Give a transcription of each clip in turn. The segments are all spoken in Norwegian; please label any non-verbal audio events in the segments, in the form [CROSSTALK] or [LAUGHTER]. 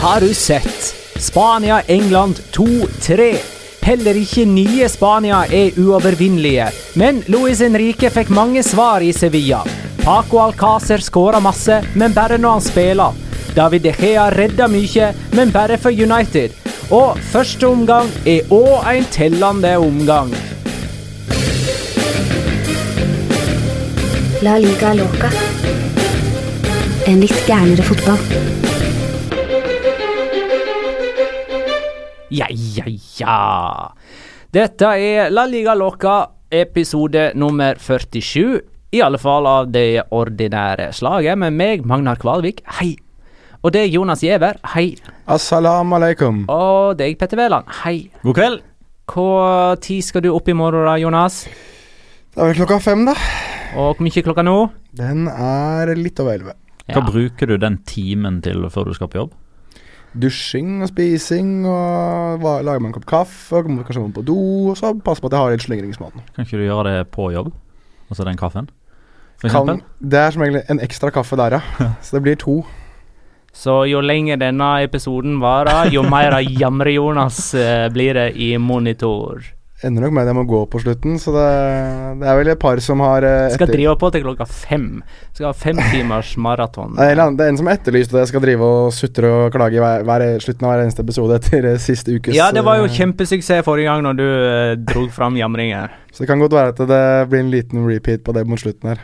har du sett? Spania-England 2-3. Heller ikke nye Spania er uovervinnelige, men Luis Henrique fikk mange svar i Sevilla. Paco Alcácer skåra masse, men bare når han spiller. David De Gea redda mye, men bare for United. Og første omgang er òg en tellende omgang. La liga loca. En litt gærnere fotball. Ja, ja. Dette er La Liga Loca, episode nummer 47. I alle fall av det ordinære slaget, med meg, Magnar Kvalvik. Hei. Og det er Jonas Giæver. Hei. Assalamu alaikum. Og deg, Petter Wæland. Hei. God kveld. Hva tid skal du opp i morgen, da, Jonas? Det er vel klokka fem, da. Og hvor mye er klokka nå? Den er litt over elleve. Hva bruker du den timen til før du skal på jobb? Dusjing og spising, og lager meg en kopp kaffe, og kommer kanskje på do, og så passe på at jeg har litt slingringsmonn. Kan ikke du gjøre det på jobb? Altså den kaffen? Kan-? Det er som regel en ekstra kaffe der, ja. [LAUGHS] Så det blir to. Så jo lenger denne episoden varer, jo mer av Jamre-Jonas eh, blir det i monitor. Ender nok med at jeg må gå på slutten, så det, det er vel et par som har etter... Skal drive på til klokka fem. Skal ha fem [LAUGHS] timers maraton. Det er, en det som har etterlyst at jeg skal drive og sutre og klage i hver, hver, slutten av hver eneste episode etter eh, siste ukes Ja, det var jo eh, kjempesuksess forrige gang når du eh, drog fram jamringer. Så det kan godt være at det blir en liten repeat på det mot slutten her.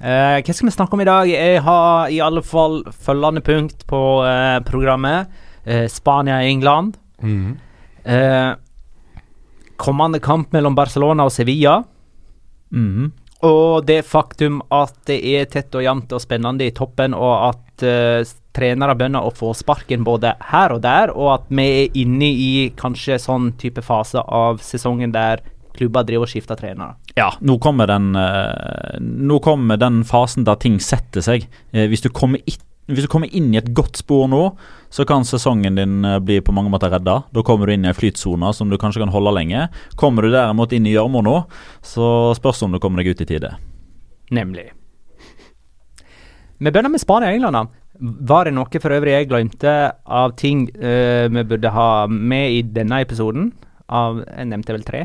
Eh, hva skal vi snakke om i dag? Jeg har i alle fall følgende punkt på eh, programmet. Eh, Spania-England. Eh, kommende kamp mellom Barcelona og Sevilla. Mm. Og det faktum at det er tett og jevnt og spennende i toppen, og at uh, trenere begynner å få sparken både her og der, og at vi er inne i kanskje sånn type fase av sesongen der klubber driver og skifter trenere. Ja, nå kommer den eh, Nå kommer den fasen der ting setter seg. Eh, hvis, du kommer i, hvis du kommer inn i et godt spor nå, så kan sesongen din eh, bli på mange måter redda. Da kommer du inn i en flytsone som du kanskje kan holde lenge. Kommer du derimot inn i gjørma nå, så spørs om du kommer deg ut i tide. Nemlig. Vi begynner med Spania og England. Var det noe for øvrig jeg glemte av ting uh, vi burde ha med i denne episoden? Av, jeg nevnte vel tre.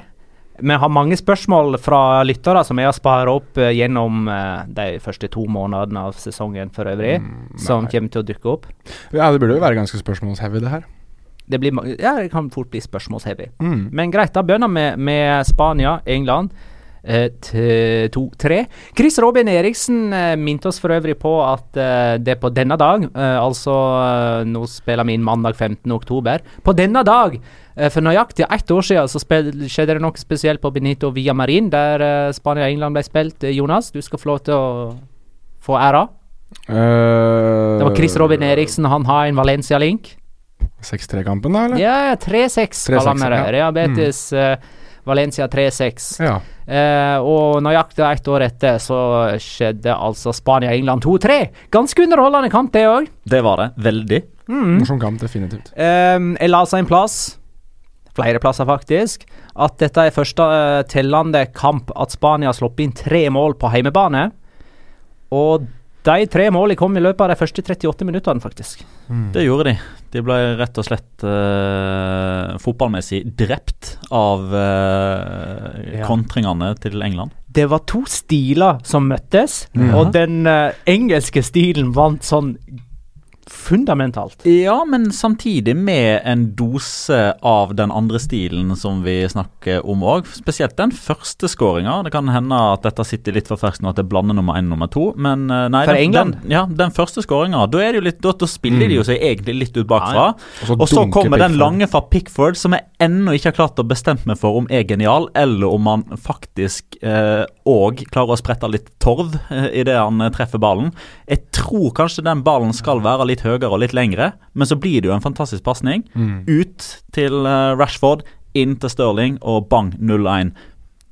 Vi har mange spørsmål fra lyttere som jeg har spart opp eh, gjennom eh, de første to månedene av sesongen for øvrig, som kommer til å dukke opp. Ja, det burde jo være ganske spørsmålsheavy, det her. Det, blir, ja, det kan fort bli spørsmålsheavy. Mm. Men greit, da begynner vi med Spania, England. Eh, to, tre. Chris Robin Eriksen eh, minte oss for øvrig på at eh, det på denne dag, eh, altså eh, nå spiller vi inn mandag 15. oktober, på denne dag eh, for nøyaktig ett år siden så skjedde det noe spesielt på Benito Via Marin, der Spania og England ble spilt. Jonas, du skal få lov til å få æra. Uh, Det var Chris Robin Eriksen, han har en Valencia-link. 6-3-kampen, da, eller? Ja, 3-6 kaller vi det. ja. Mm. Valencia 3-6. Ja. Eh, og nøyaktig ett år etter så skjedde altså Spania-England 2-3. Ganske underholdende kamp, det òg. Det var det. Veldig. Morsom kamp, definitivt. Eh, jeg la seg en plass, flere plasser faktisk, at dette er første uh, tellende kamp at Spania har sluppet inn tre mål på heimebane. Og de tre målene kom i løpet av de første 38 minuttene, faktisk. Det gjorde de. De ble rett og slett uh, fotballmessig drept av uh, Ja. kontringene til England. Det var to stiler som møttes, Mhm. og den uh, engelske stilen vant sånn fundamentalt. Ja, men samtidig med en dose av den andre stilen som vi snakker om òg. Spesielt den første skåringa. Det kan hende at dette sitter litt for ferskt nå, at det blander nummer én og nummer to. Men eh, nei, For den, England? Den, ja, den første skåringa. Da, er det jo litt- da, da spiller de jo seg egentlig litt ut bakfra. Og så Og så kommer den lange fra Pickford, som jeg ennå ikke har klart å bestemme meg for om er genial, eller om han faktisk òg klarer å sprette litt torv eh, idet han eh, treffer ballen. Jeg tror kanskje den ballen skal være litt høyere og litt lengre, men så blir det jo en fantastisk pasning. Mm. Ut til eh, Rashford, inn til Stirling, og bang, 0-1.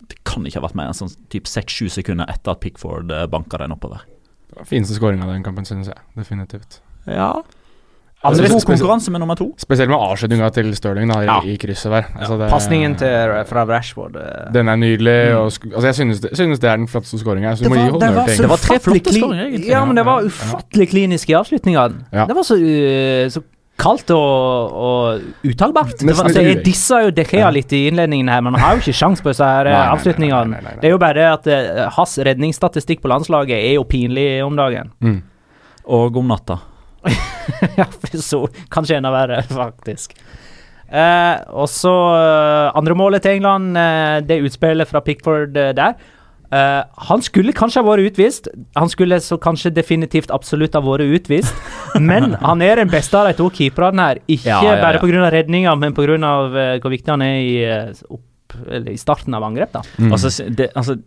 Det kan ikke ha vært mer enn sånn typ 6-7 sekunder etter at Pickford uh, banka den oppover. Det var Fineste skåringa av den kampen, synes jeg. Definitivt. Ja. Altså, er god konkurranse med nummer to. Spesielt med avslutninga til Stirling da, i, Ja. i krysset der. Altså, ja. Pasningen fra Rashford eh, Den er nydelig. Mm. Og, altså, jeg synes det, synes det er den flotteste skåringa. Så Det var- det var så Det var tre flotte skåringer. Ja, men det var ufattelig klinisk i avslutninga. Ja. Det var så, uh, så kaldt og, og uttagbart. Var- Altså, jeg dissa jo De Gea Ja. litt i innledningen her, men han har jo ikke sjans på disse her eh, avslutningene. Det er jo bare det at uh, hans redningsstatistikk på landslaget er jo pinlig om dagen. Mm. Og om natta. [LAUGHS] ja, så kanskje enda verre, [LAUGHS] faktisk. Eh, og så eh, andre målet til England, eh, det utspillet fra Pickford eh, der. Eh, han skulle kanskje ha vært utvist. Han skulle så kanskje definitivt absolutt ha vært utvist. Men [LAUGHS] han er den beste av de to keeperne her. Ikke Ja, ja, bare ja. pga. redninga, men pga. Uh, hvor viktig han er i, opp, eller i starten av angrep. da. Mm. Altså, det, altså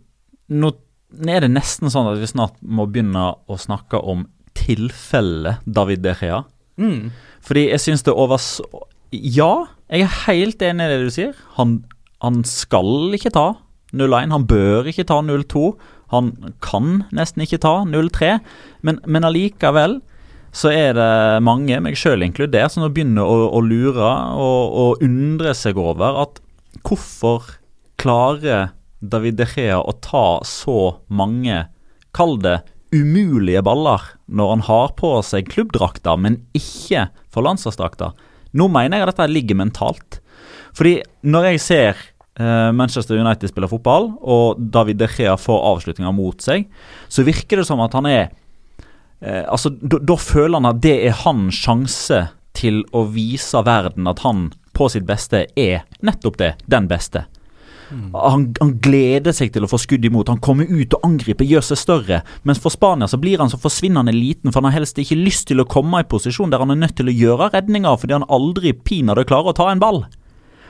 nå er det nesten sånn at vi snart må begynne å snakke om tilfellet David De Gea. Mm. Fordi jeg syns det over Ja, jeg er helt enig i det du sier. Han, han skal ikke ta 0-1. Han bør ikke ta 0-2. Han kan nesten ikke ta 0-3. Men, men allikevel så er det mange, meg sjøl inkludert, som begynner å, å lure og, og undre seg over at hvorfor klarer David De Gea å ta så mange, kall det umulige baller, når han har på seg klubbdrakta, men ikke for landslagsdrakta? Nå mener jeg at dette ligger mentalt. Fordi når jeg ser eh, Manchester United spiller fotball, og David De Gea får avslutninger mot seg, så virker det som at han er eh, Altså, da føler han at det er hans sjanse til å vise verden at han på sitt beste er nettopp det, den beste. Han, han gleder seg til å få skudd imot. Han kommer ut og angriper, gjør seg større. Mens for Spania så blir han så forsvinnende liten, for han har helst ikke lyst til å komme i posisjon der han er nødt til å gjøre redninger, fordi han aldri pinadø klarer å ta en ball.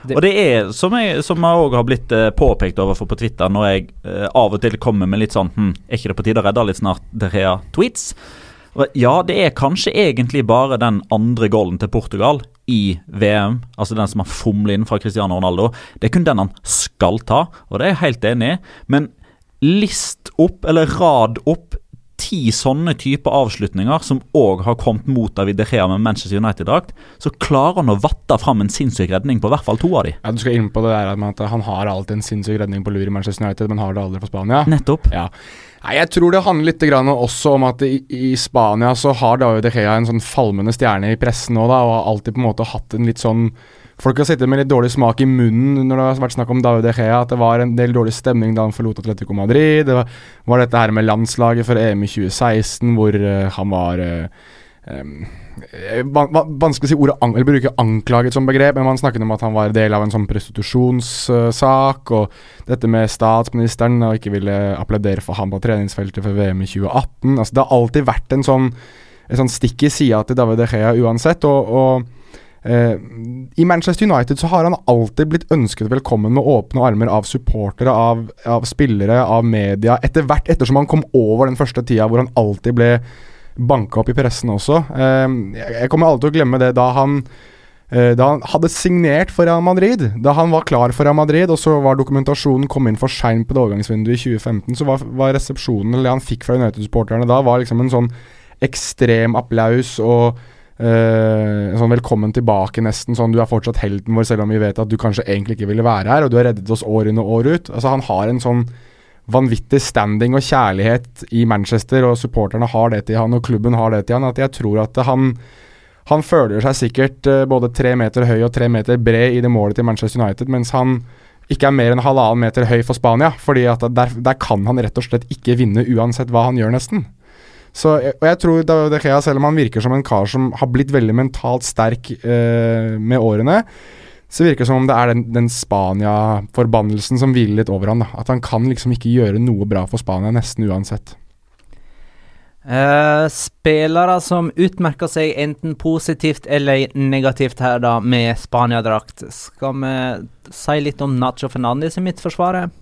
Det- Og det er, som jeg også har blitt eh, påpekt overfor på Twitter, når jeg eh, av og til kommer med litt sånn hm, Er ikke det på tide å redde litt snart, Derea-tweets? Ja, det er kanskje egentlig bare den andre goalen til Portugal i VM, altså den som han fomler inn fra Cristiano Ronaldo. Det er kun den han skal ta, og det er jeg helt enig i. Men list opp, eller rad opp, ti sånne typer avslutninger som òg har kommet mot David De Gea med Manchester United-drakt, så klarer han å vatte fram en sinnssyk redning på hvert fall to av de. Ja, Du skal inn på det der med at han har alltid en sinnssyk redning på lur i Manchester United, men har det aldri for Spania. Nettopp. Ja. Nei, Jeg tror det handler litt grann også om at i, i Spania så har David De Gea en sånn falmende stjerne i pressen nå, da, og har alltid på en måte hatt en litt sånn Folk har sittet med litt dårlig smak i munnen når det har vært snakk om David De Gea. At det var en del dårlig stemning da han forlot Atletico Madrid. Det var, var dette her med landslaget for EM i 2016, hvor uh, han var uh, van- Vanskelig å si ordet eller bruke anklaget som begrep, men man snakket om at han var del av en sånn prostitusjonssak, og dette med statsministeren og ikke ville applaudere for ham på treningsfeltet for VM i 2018. Altså, det har alltid vært en sånn, en sånn stikk i sida til David De Gea uansett. og, og Eh, I Manchester United så har han alltid blitt ønsket velkommen med åpne armer av supportere, av, av spillere, av media. Etter hvert, ettersom han kom over den første tida hvor han alltid ble banka opp i pressen også. Eh, jeg, kommer aldri til å glemme det da han eh, da han hadde signert for Real Madrid, da han var klar for Real Madrid, og så var dokumentasjonen kom inn for seint på det overgangsvinduet i 2015, så var, var resepsjonen, eller det han fikk fra United-supporterne da, var liksom en sånn ekstrem applaus og Eh, sånn velkommen tilbake, nesten. Sånn du er fortsatt helten vår, selv om vi vet at du kanskje egentlig ikke ville være her, og du har reddet oss år inn og år ut. Altså Han har en sånn vanvittig standing og kjærlighet i Manchester, og supporterne har det til han, og klubben har det til han, at jeg tror at han han føler seg sikkert eh, både tre meter høy og tre meter bred i det målet til Manchester United, mens han ikke er mer enn halvannen meter høy for Spania. fordi at der, der kan han rett og slett ikke vinne uansett hva han gjør, nesten. Så, og jeg tror De Gea, selv om han virker som en kar som har blitt veldig mentalt sterk eh, med årene, så virker det som om det er den, den Spania-forbannelsen som hviler litt over han da. At han kan liksom ikke gjøre noe bra for Spania, nesten uansett. Uh, spillere som utmerker seg enten positivt eller negativt her, da, med Spania-drakt. Skal vi si litt om Nacho Fernandes i midtforsvaret?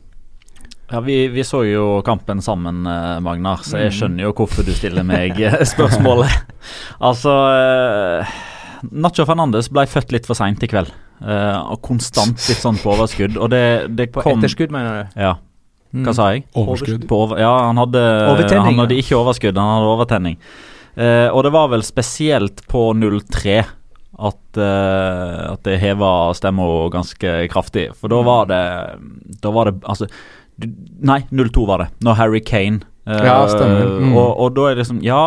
Ja, vi, vi så jo kampen sammen, eh, Magnar, så jeg skjønner jo hvorfor du stiller meg [LAUGHS] eh, spørsmålet. altså Nacho Fernandes ble født litt for seint i kveld. Eh, og konstant litt sånn på overskudd. Og det, det På kom etterskudd, mener du? Ja, hva sa jeg? Overskudd. På over, ja, han hadde, Overtenning, han hadde ikke overskudd, han hadde overtenning. Uh, og det var vel spesielt på 0-3 at, uh, at det heva stemma ganske kraftig. For da var det Da var det Altså Nei, 0-2 var det. Når Harry Kane Uh, Ja, stemmer. Mm. Og, og da er det liksom Ja,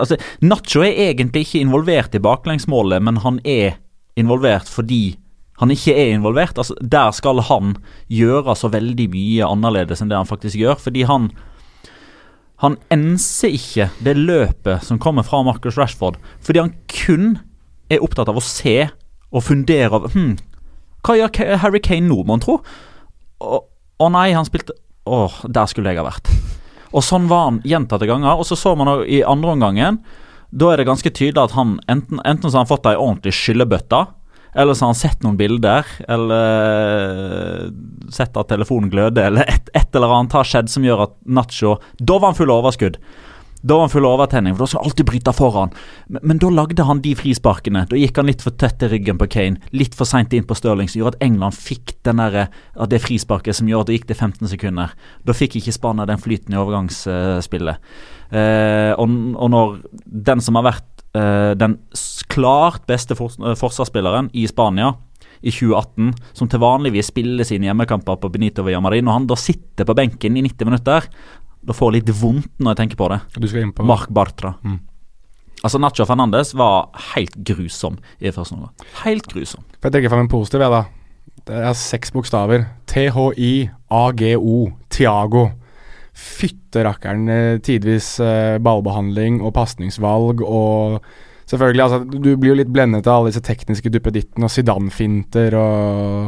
altså Nacho er egentlig ikke involvert i baklengsmålet, men han er involvert fordi han ikke er involvert. Altså Der skal han gjøre så veldig mye annerledes enn det han faktisk gjør, fordi han han enser ikke det løpet som kommer fra Marcus Rashford, fordi han kun er opptatt av å se og fundere over hm, Hva gjør Harry Kane nå, mon tro? Å å nei, han spilte Å, der skulle jeg ha vært. Og sånn var han gjentatte ganger. Og så så man i andre omgangen Da er det ganske tydelig at han enten, enten så har han fått ei ordentlig skyllebøtte, eller så har han sett noen bilder, eller sett at telefonen gløder, eller et, et eller annet har skjedd som gjør at Nacho Da var han full av overskudd. Da var han full av overtenning, for da skulle han alltid bryte foran. Men, men da lagde han de frisparkene. Da gikk han litt for tett til ryggen på Kane, litt for seint inn på Stirling, som gjorde at England fikk den der, at det frisparket som gjorde at det gikk til 15 sekunder. Da fikk ikke Spania den flyten i overgangsspillet. Eh, og, og når den som har vært eh, den klart beste fors eh, forsvarsspilleren i Spania i 2018, som til vanligvis spiller sine hjemmekamper på Benito Villamarin, og han da sitter på benken i 90 minutter, da får jeg litt vondt når jeg tenker på det. På Mark Bartra. Mm. Altså Nacho Fernandes var helt grusom i første omgang. Helt grusom. Får jeg trekke fram en positiv, jeg, da. Det er seks bokstaver. T-H-I-A-G-O. Tiago. Fytte rakkeren. eh, Tidvis eh, ballbehandling og pasningsvalg og Selvfølgelig, altså, du blir jo litt blendet av alle disse tekniske duppedittene og Zidane-finter og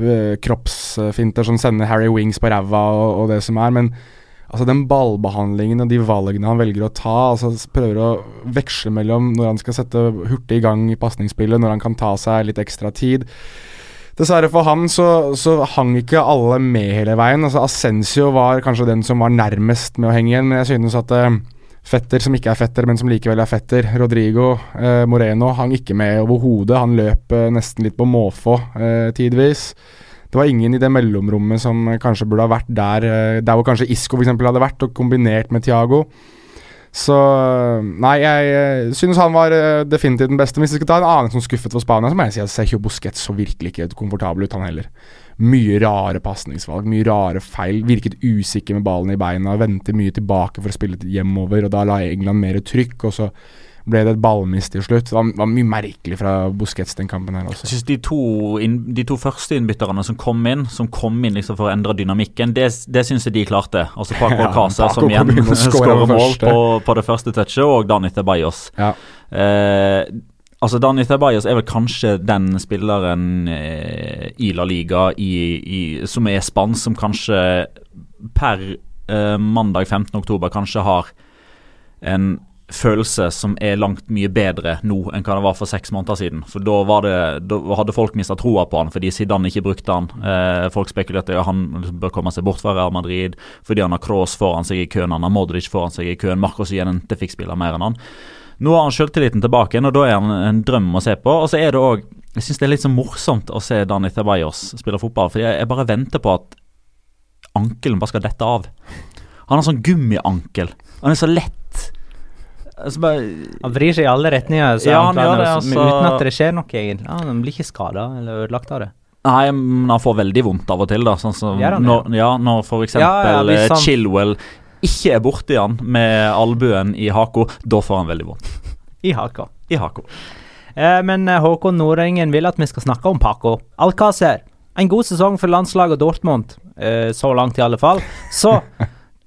øh, kroppsfinter som sender Harry Wings på ræva og, og det som er, men altså den ballbehandlingen og de valgene han velger å ta, altså prøver å veksle mellom når han skal sette hurtig i gang i pasningsspillet, når han kan ta seg litt ekstra tid. Dessverre for han så, så hang ikke alle med hele veien. Altså Ascensio var kanskje den som var nærmest med å henge igjen, men jeg synes at uh, Fetter som ikke er fetter, men som likevel er fetter, Rodrigo uh, Moreno, hang ikke med overhodet. Han løp uh, nesten litt på måfå tidvis. Det var ingen i det mellomrommet som kanskje burde ha vært der, der hvor kanskje Isco eksempel hadde vært, og kombinert med Thiago. Så eh, Nei, jeg eh, synes han var eh, definitivt den beste. Men Hvis vi skal ta en annen som skuffet for Spania, så må jeg si at Sergio Busquets så virkelig ikke komfortabel ut, han heller. Mye rare pasningsvalg, mye rare feil. Virket usikker med ballen i beina. Vendte mye tilbake for å spille hjemover, og da la England mer trykk. Og så ble det et ballmist til slutt. Det var, var mye merkelig fra Busquets den kampen her også. Jeg synes de to, inn, de to første innbytterne som kom inn, som kom inn liksom for å endre dynamikken, det, det syns jeg de klarte. Altså Paco [LAUGHS] Ja, Casa som igjen [LAUGHS] skårer mål på, på det første touchet, og Dani Ceballos. Ja. Eh, altså Dani Ceballos er vel kanskje den spilleren eh, i La Liga i, i, som er spansk, som kanskje per eh, mandag 15.10 kanskje har en følelse som er langt mye bedre nå enn hva det var for seks måneder siden. For da, det, da hadde folk mista troa på han fordi Zidane ikke brukte han. Eh, folk spekulerte at han bør komme seg bort fra Real Madrid fordi han har Kroos foran seg i køen, han har Modric foran seg i køen, Marcos Jenente fikk spille mer enn han. Nå har han selvtilliten tilbake igjen, og da er han en drøm å se på. Og så er det òg Jeg syns det er litt så morsomt å se Dani Ceballos spille fotball, for jeg, jeg bare venter på at ankelen bare skal dette av. Han har sånn gummiankel. Han er så lett. Altså bare, Han vrir seg i alle retninger, så Ja, han planer, det, altså, uten at det skjer noe, egentlig. Ja, han blir ikke skada eller ødelagt av det. Nei, men han får veldig vondt av og til, da. Sånn som han når, ja, når for eksempel Ja, eh, han- Chilwell ikke er borti han med albuen i haka, da får han veldig vondt. I haka. I haka. Eh, men eh, Håkon Nordengen vil at vi skal snakke om Paco. Alcácer. En god sesong for landslaget og Dortmund, eh, så langt i alle fall. Så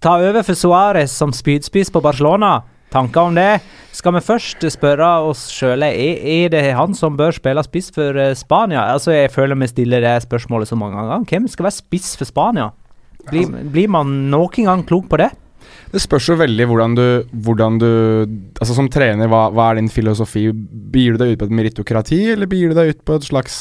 ta over for Suárez som spydspiss på Barcelona. Tanker om det? Skal vi først spørre oss sjøl er, det han som bør spille spiss for eh, Spania? Altså, Jeg føler vi stiller det spørsmålet så mange ganger. Hvem skal være spiss for Spania? Blir, blir man noen gang klok på det? Det spørs jo veldig hvordan du, hvordan du Altså Som trener, hva, hva er din filosofi? Begir du deg ut på et meritokrati, eller begir du deg ut på et slags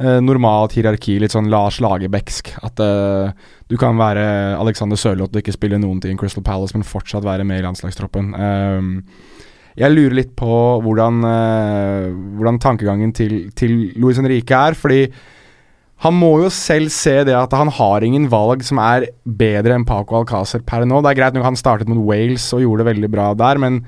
eh, normalt hierarki? Litt sånn Lars Lagerbäcksk. At eh, du kan være Alexander Sørloth og ikke spille noen ting i Crystal Palace, men fortsatt være med i landslagstroppen. Eh, jeg lurer litt på hvordan, eh, hvordan tankegangen til, til Luis Henrique er, fordi han må jo selv se det at han har ingen valg som er bedre enn Paco Alcácer per nå. Det er greit nok han startet mot Wales og gjorde det veldig bra der, men,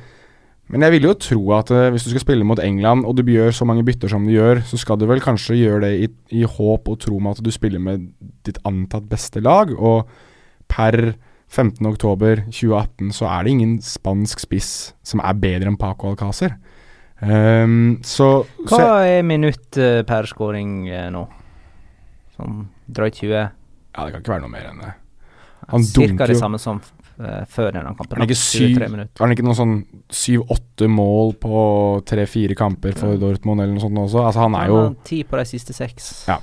men jeg vil jo tro at eh, hvis du skal spille mot England, og du gjør så mange bytter som du gjør, så skal du vel kanskje gjøre det i, i håp og tro med at du spiller med ditt antatt beste lag, og per 15.10.2018 så er det ingen spansk spiss som er bedre enn Paco Alcácer. Um, så, så Hva er minutt eh, per scoring eh, nå? Sånn drøyt 20? Ja, det kan ikke være noe mer enn det. Han Cirka dunker det jo- samme som før denne kampen. Er det ikke syv 23 det ikke noe sånn syv-åtte mål på tre-fire kamper for. Dortmund eller noe sånt også? Altså, han er jo ti på de siste seks. Ja.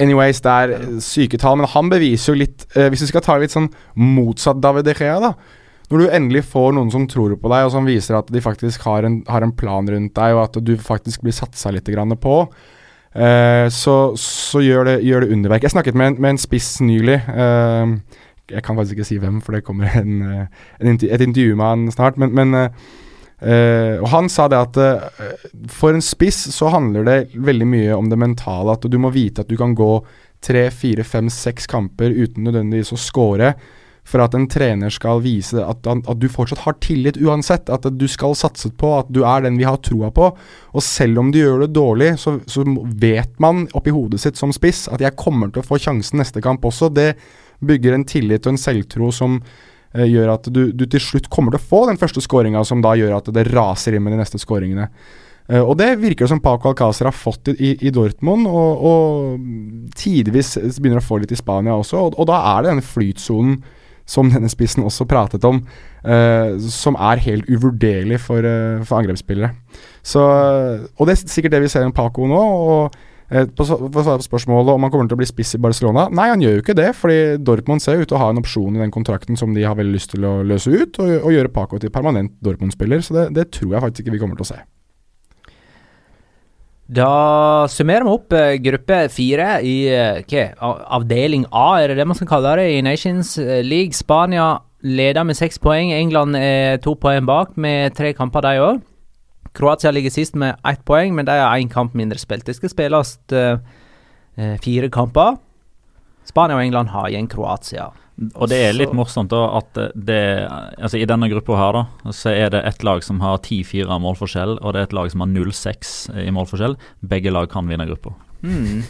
Anyways, det er eh, syke tall, men han beviser jo litt eh, Hvis vi skal ta litt sånn motsatt David De Gea, da. Når du endelig får noen som tror på deg, og som viser at de faktisk har en, har en plan rundt deg, og at du faktisk blir satsa litt grann på, eh, så, så gjør, det, gjør det underverk. Jeg snakket med en, med en spiss nylig. Eh, jeg kan faktisk ikke si hvem, for det kommer en, eh, en intervju, et intervju med han snart. Men, men eh, Og han sa det at eh, for en spiss så handler det veldig mye om det mentale. At du må vite at du kan gå tre, fire, fem, seks kamper uten nødvendigvis å score. For at en trener skal vise at, at du fortsatt har tillit uansett. At du skal satse på at du er den vi har troa på. Og selv om du gjør det dårlig, så, så vet man oppi hodet sitt som spiss at jeg kommer til å få sjansen neste kamp også. Det bygger en tillit og en selvtro som eh, gjør at du, du til slutt kommer til å få den første skåringa, som da gjør at det raser inn med de neste skåringene. Eh, og det virker det som Paco Alcázar har fått i, i, Dortmund, og, og tidvis begynner å få litt i Spania også. Og, og da er det den flytsonen som denne spissen også pratet om, uh, som er helt uvurderlig for, uh, for angrepsspillere. Så, og det er sikkert det vi ser om Paco nå. og på, så- for å svare på spørsmålet om han kommer til å bli spiss i Barcelona Nei, han gjør jo ikke det, fordi Dortmund ser ut til å ha en opsjon i den kontrakten som de har veldig lyst til å løse ut, og, og gjøre Paco til permanent Dortmund-spiller. Så det, det tror jeg faktisk ikke vi kommer til å se. Da summerer vi opp eh, gruppe fire i eh, hva? Avdeling A, er det det man skal kalle det, i Nations eh, League. Spania leder med seks poeng. England er to poeng bak, med tre kamper, de òg. Kroatia ligger sist med ett poeng, men de har én kamp mindre spilt. Det skal spilles eh, eh, fire kamper. Spania og England har igjen Kroatia. Og det er litt morsomt da at det Altså I denne gruppa her da Så er det et lag som har 10-4 målforskjell, og det er et lag som har 0-6 i målforskjell. Begge lag kan vinne gruppa. Mm.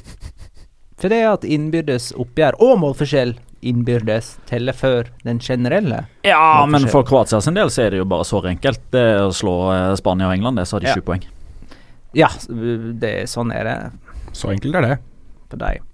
For det at innbyrdes oppgjør og målforskjell innbyrdes teller før den generelle. Ja, men for Kroatia sin del så er det jo bare så enkelt. Det er å slå eh, Spania og England, det, så har de Ja. sju poeng. Ja, det, sånn er det Så enkelt er det. for dem.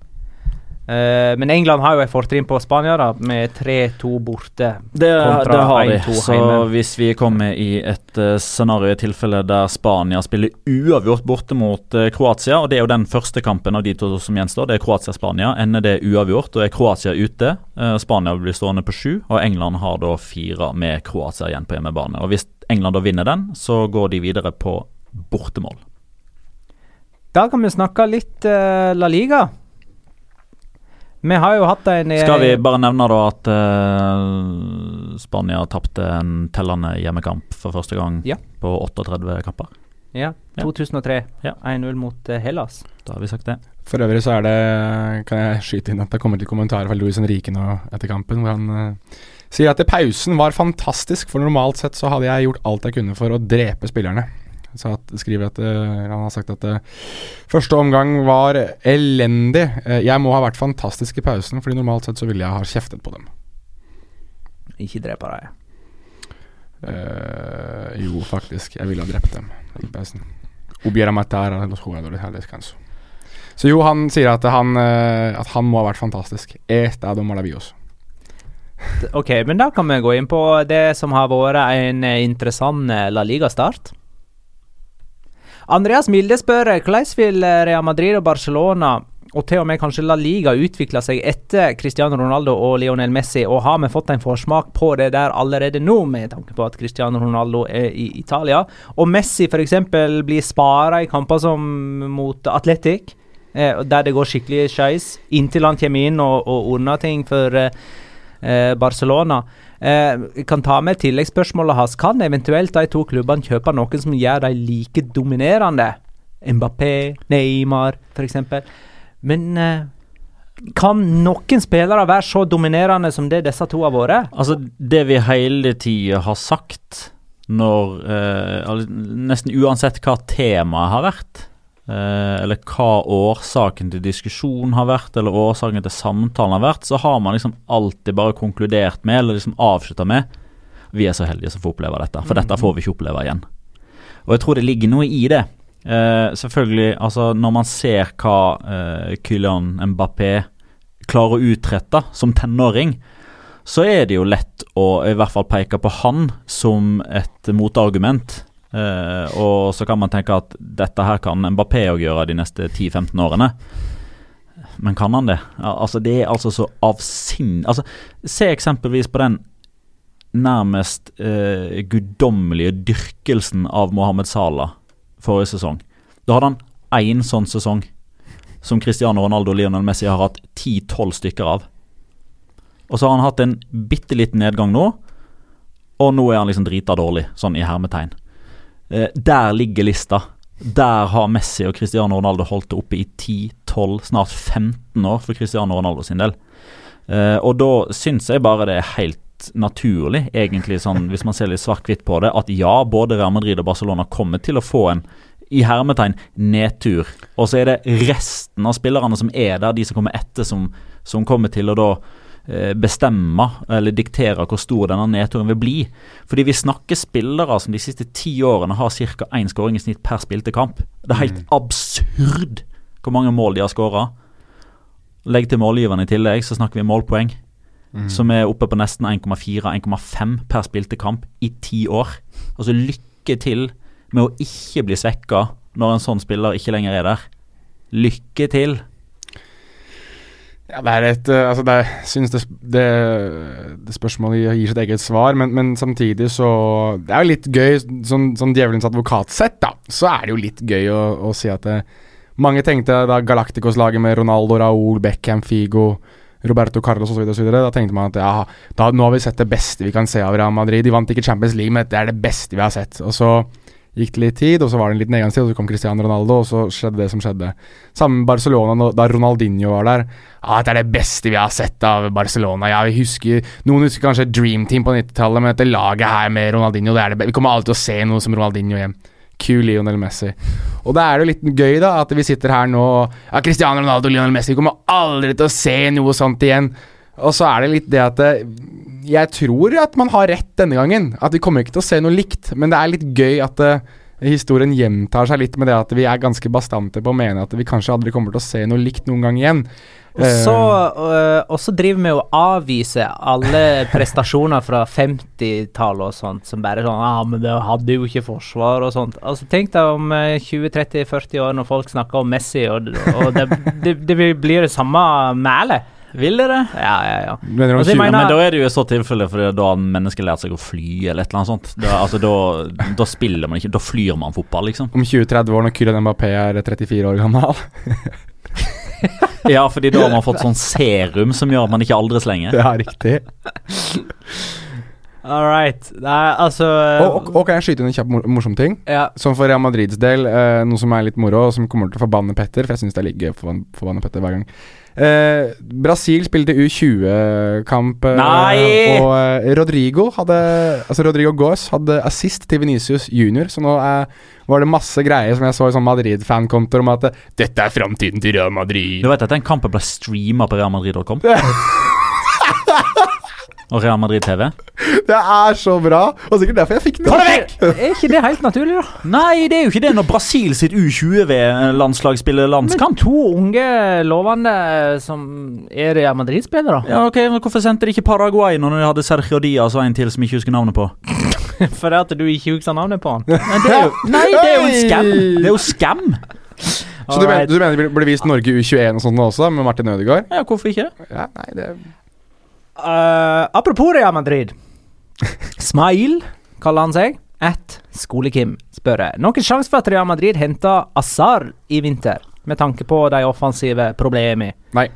Eh, men England har jo et fortrinn på Spania, da, med 3-2 borte. Det, det har de. Så hvis vi kommer i et uh, scenario i tilfelle der Spania spiller uavgjort borte mot uh, Kroatia, og det er jo den første kampen av de to som gjenstår, det er Kroatia-Spania, ender det uavgjort, og er Kroatia ute. uh, Spania blir stående på sju, og England har da fire med Kroatia igjen på hjemmebane. Og hvis England da vinner den, så går de videre på bortemål. Da kan vi snakke litt La Liga. Vi har jo hatt en eh, Skal vi bare nevne da at uh, Spania tapte en tellende hjemmekamp for første gang Ja. på 38 kamper. Ja, Ja. 2003. Ja. 1-0 mot eh, Hellas. Da har vi sagt det. For øvrig så er det Kan jeg skyte inn at det kommer til kommentarer fra Louis Henrique nå etter kampen, hvor han uh, sier at pausen var fantastisk, for normalt sett så hadde jeg gjort alt jeg kunne for å drepe spillerne. At, skriver at eh, Han har sagt at eh, første omgang var elendig. Eh, jeg må ha vært fantastisk i pausen, fordi normalt sett så ville jeg ha kjeftet på dem. Ikke drepe deg. Uh, jo, faktisk. Jeg ville ha drept dem i pausen. Så jo, han sier at han, at han må ha vært fantastisk. Estado maravilloso. Ok, men da kan vi gå inn på det som har vært en interessant La Liga-start. Andreas Milde spør eh, hvordan vil eh, Real Madrid og Barcelona og til og med kanskje La Liga utvikle seg etter Cristiano Ronaldo og Lionel Messi, og har vi fått en forsmak på det der allerede nå, med tanke på at Cristiano Ronaldo er i Italia, og Messi f.eks. blir spara i kamper som mot Atletic, eh, der det går skikkelig skeis, inntil han kommer inn og, og ordner ting for eh, Barcelona. Eh, kan ta med tilleggsspørsmålet hans. Kan eventuelt de to klubbene kjøpe noen som gjør dem like dominerende? Mbappé, Neymar f.eks. Men eh, kan noen spillere være så dominerende som det disse to har vært? Altså, det vi hele tida har sagt når eh, Nesten uansett hva temaet har vært, eh, eller hva årsaken til diskusjon har vært, eller årsaken til samtalen har vært, så har man liksom alltid bare konkludert med, eller liksom avslutta med Vi er så heldige som får oppleve dette, for dette får vi ikke oppleve igjen. Og jeg tror det ligger noe i det. Eh, selvfølgelig, altså når man ser hva eh, Kylian Mbappé klarer å utrette som tenåring, så er det jo lett å i hvert fall peke på han som et motargument. Eh, og så kan man tenke at dette her kan Mbappé òg gjøre de neste 10-15 årene. Men kan han det? Altså Det er altså så avsinn... Altså, se eksempelvis på den nærmest uh, guddommelige dyrkelsen av Mohammed Salah forrige sesong. Da hadde han én sånn sesong som Cristiano Ronaldo og Lionel Messi har hatt 10-12 stykker av. Og så har han hatt en bitte liten nedgang nå, og nå er han liksom drita dårlig, sånn i hermetegn. Eh, der ligger lista. Der har Messi og Cristiano Ronaldo holdt det oppe i 10-12, snart 15 år for Cristiano Ronaldo sin del. Eh, og da syns jeg bare det er helt naturlig, egentlig sånn hvis man ser litt svart-hvitt på det, at ja, både Real Madrid og Barcelona kommer til å få en i hermetegn nedtur. Og så er det resten av spillerne som er der, de som kommer etter, som, som kommer til å da bestemme eller diktere hvor stor denne nedturen vil bli. Fordi vi snakker spillere som de siste ti årene har ca. én skåring i snitt per spilte kamp. Det er helt absurd hvor mange mål de har skåra. Legg til målgiverne i tillegg, så snakker vi målpoeng. Som er oppe på nesten 1,4-1,5 per spilte kamp i ti år. Altså lykke til med å ikke bli svekka når en sånn spiller ikke lenger er der. Lykke til. Ja, det er et eh, Altså, det er, det, det, det spørsmålet gir sitt eget svar, men, men samtidig så Det er jo litt gøy, sånn, sånn djevelens advokat sett, da, så er det jo litt gøy å, å si at det, mange tenkte da Galacticos-laget med Ronaldo, Raúl, Beckham, Figo, Roberto Carlos osv. Da tenkte man at ja, da, nå har vi sett det beste vi kan se av Real Madrid. De vant ikke Champions League, men det er det beste vi har sett. Og så gikk det litt tid, og så var det en liten nedgangstid, og så kom Cristiano Ronaldo, og så skjedde det som skjedde. Sammen med Barcelona, da Ronaldinho var der. Ja, dette er det beste vi har sett av Barcelona. Ja, vi husker Noen husker kanskje Dream Team på 90-tallet, men dette laget her med Ronaldinho, det det Vi kommer alltid til å se noe som Ronaldinho igjen. Q Lionel Messi. Og da er det jo litt gøy, da, at vi sitter her nå Ja, Cristiano Ronaldo, Lionel Messi, vi kommer aldri til å se noe sånt igjen. Og så er det litt det at eh, Jeg tror at man har rett denne gangen. At vi kommer ikke til å se noe likt. Men det er litt gøy at eh, historien gjentar seg litt med det at vi er ganske bastante på å mene at vi kanskje aldri kommer til å se noe likt noen gang igjen. Og så, Eh, øh, og så driver vi og avviser alle [LAUGHS] prestasjoner fra 50-tallet og sånt, som bare sånn Ja, men det hadde jo ikke forsvar og sånt. Altså Tenk deg om eh, 20-30-40 år, når folk snakker om Messi, og, og det, det, det blir det samme mælet. Vil det det? Ja, ja, ja. mener du Altså, jeg 20 Ja, mener- men da er det jo i så tilfelle fordi da har mennesket lært seg å fly, eller et eller annet sånt. Da, altså, da, da spiller man ikke, da flyr man fotball, liksom. om 20-30 år, når Kylian Mbappé er 34 år gammel. [LAUGHS] Ja, fordi da har man fått sånn serum som gjør at man ikke aldres lenger. ja, riktig. All right. Nei, altså Og, og, og kan jeg skyte inn en kjapp mor morsom ting? Ja. Som for Real Madrids del, eh, noe som er litt moro, og som kommer til å forbanne Petter, for jeg syns det er litt gøy å forbanne, forbanne Petter hver gang. Eh, Brasil spilte U20-kamp, eh, og eh, Rodrigo hadde Altså Rodrigo Gaas hadde assist til Venicius junior, så nå er, var det masse greier som jeg så i sånn Madrid-fankontoer om at eh, dette er framtiden til Real Madrid. Du vet at den kampen ble streama på realmadrid.com? [LAUGHS] Og Real Madrid TV? Det er så bra! Og sikkert derfor jeg fikk det. Er ikke det helt naturlig, da? Nei, det er jo ikke det når Brasil sitt U20-landslag spiller landskamp. Men to unge lovende som er Real Madrid-spillere. Ja, ok, men Hvorfor sendte de ikke Paraguay når de hadde Sergio Diaz og en til som ikke husker navnet på? [LAUGHS] Fordi at du ikke husker navnet på han. Nei, det er jo, [LAUGHS] nei, det er jo en skam! Det er jo skam! Så du mener, du mener det blir vist Norge U21 og sånt også, med Martin Ødegaard? Ja, hvorfor ikke? Ja, nei, det Eh, apropos Real Madrid. Smile, kaller han seg. At Skole-Kim spør. Noen sjanse for at Real Madrid henter Azar i vinter, med tanke på de offensive problemene? Nei.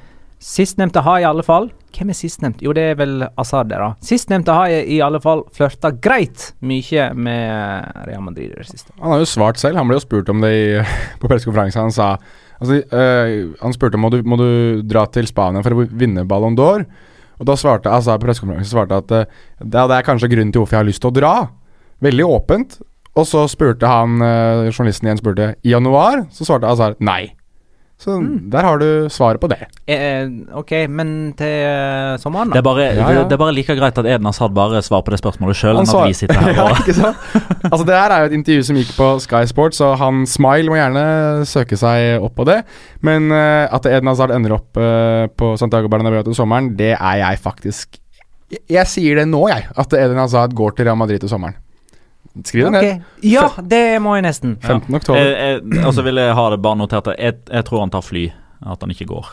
Sistnevnte har i alle fall Hvem er sistnevnt? Jo, det er vel Azar, der, da. Sistnevnte har i alle fall flørta greit mye med Real Madrid i det siste. Han har jo svart selv. Han ble jo spurt om det i, på pressekonferansen. Han sa altså, øh, Han spurte om må du må du dra til Spania for å vinne Ballon d'Or. Og da svarte altså på pressekonferansen at uh, det, er kanskje grunnen til hvorfor jeg har lyst til å dra. Veldig åpent. Og så spurte han, uh, journalisten igjen spurte i januar, så svarte Azar nei. Så der har du svaret på det. Eh, ok, men til eh, sommeren, Det er, da? bare, Ja, ja. Det, det er bare like greit at Eden Hazard bare svarer på det spørsmålet sjøl, enn at vi sitter her [LAUGHS] ja, og ikke? Altså Det her er jo et intervju som gikk på Sky Sports, så han Smile må gjerne søke seg opp på det. Men uh, at Eden Hazard ender opp uh, på Santiago Bernabeu til sommeren, det er jeg faktisk Jeg, jeg sier det nå, jeg. At Eden Hazard går til Real Madrid til sommeren. Skriv det ned. Ok. Ja, det må jeg nesten. 15. oktober. Eh, jeg, Og så vil jeg ha det bare notert jeg, jeg tror han tar fly, at han ikke går.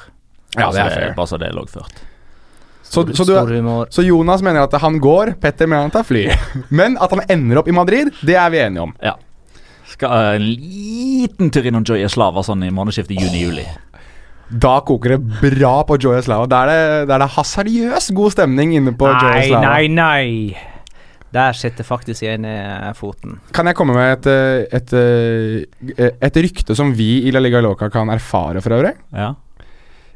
Ja, det er Altså, fair. Bare så det er loggført. Så, så, du, så Jonas mener at han går, Petter mener han tar fly. [LAUGHS] Men at han ender opp i Madrid, det er vi enige om. Ja. Skal eh, en liten tur innom Joy Slava sånn i månedsskiftet juni-juli. Da koker det bra på Joya Slava. Da er det, det hasardiøst god stemning inne på Joya Nei, nei, nei. Der setter faktisk igjen i foten. Kan jeg komme med et, et, et, eh, et rykte som vi i La Liga Loca kan erfare for øvrig? Ja.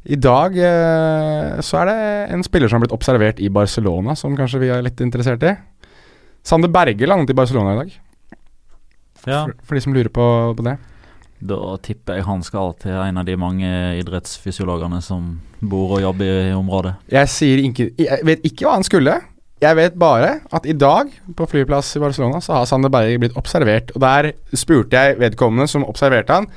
I dag eh, så er det en spiller som har blitt observert i Barcelona, som kanskje vi er litt interessert i. Sander Berge landet i Barcelona i dag, ja. for, for de som lurer på, på det. Da tipper jeg han skal til en av de mange idrettsfysiologene som bor og jobber i området. Jeg sier ikke Jeg vet ikke hva han skulle. Jeg vet bare at i dag, på flyplass i Barcelona, så har Sander Berge blitt observert. Og der spurte jeg vedkommende som observerte han,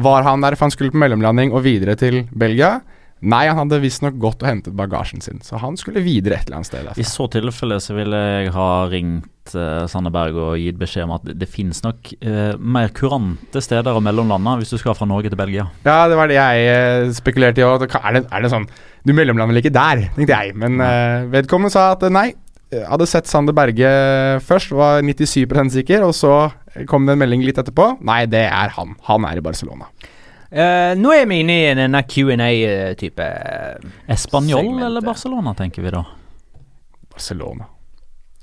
var han der for han skulle på mellomlanding og videre til Belgia. Nei, han hadde visstnok gått og hentet bagasjen sin, så han skulle videre et eller annet sted I så tilfelle så ville jeg ha ringt uh, Sandeberg og gitt beskjed om at det, det finnes nok uh, mer kurante steder å mellomlande hvis du skal fra Norge til Belgia. Ja, det var det jeg uh, spekulerte i òg. Er, det- er det sånn Du mellomlander vel ikke der, tenkte jeg. Men eh, vedkommende sa at eh, nei. Jeg Hadde sett Sander Berge først, var 97 sikker, og så kom det en melding litt etterpå. Nei, det er han. Han er i Barcelona. Uh, nå er vi inne i denne Q&A-type Espanol Segmentet. eller Barcelona, tenker vi da. Barcelona.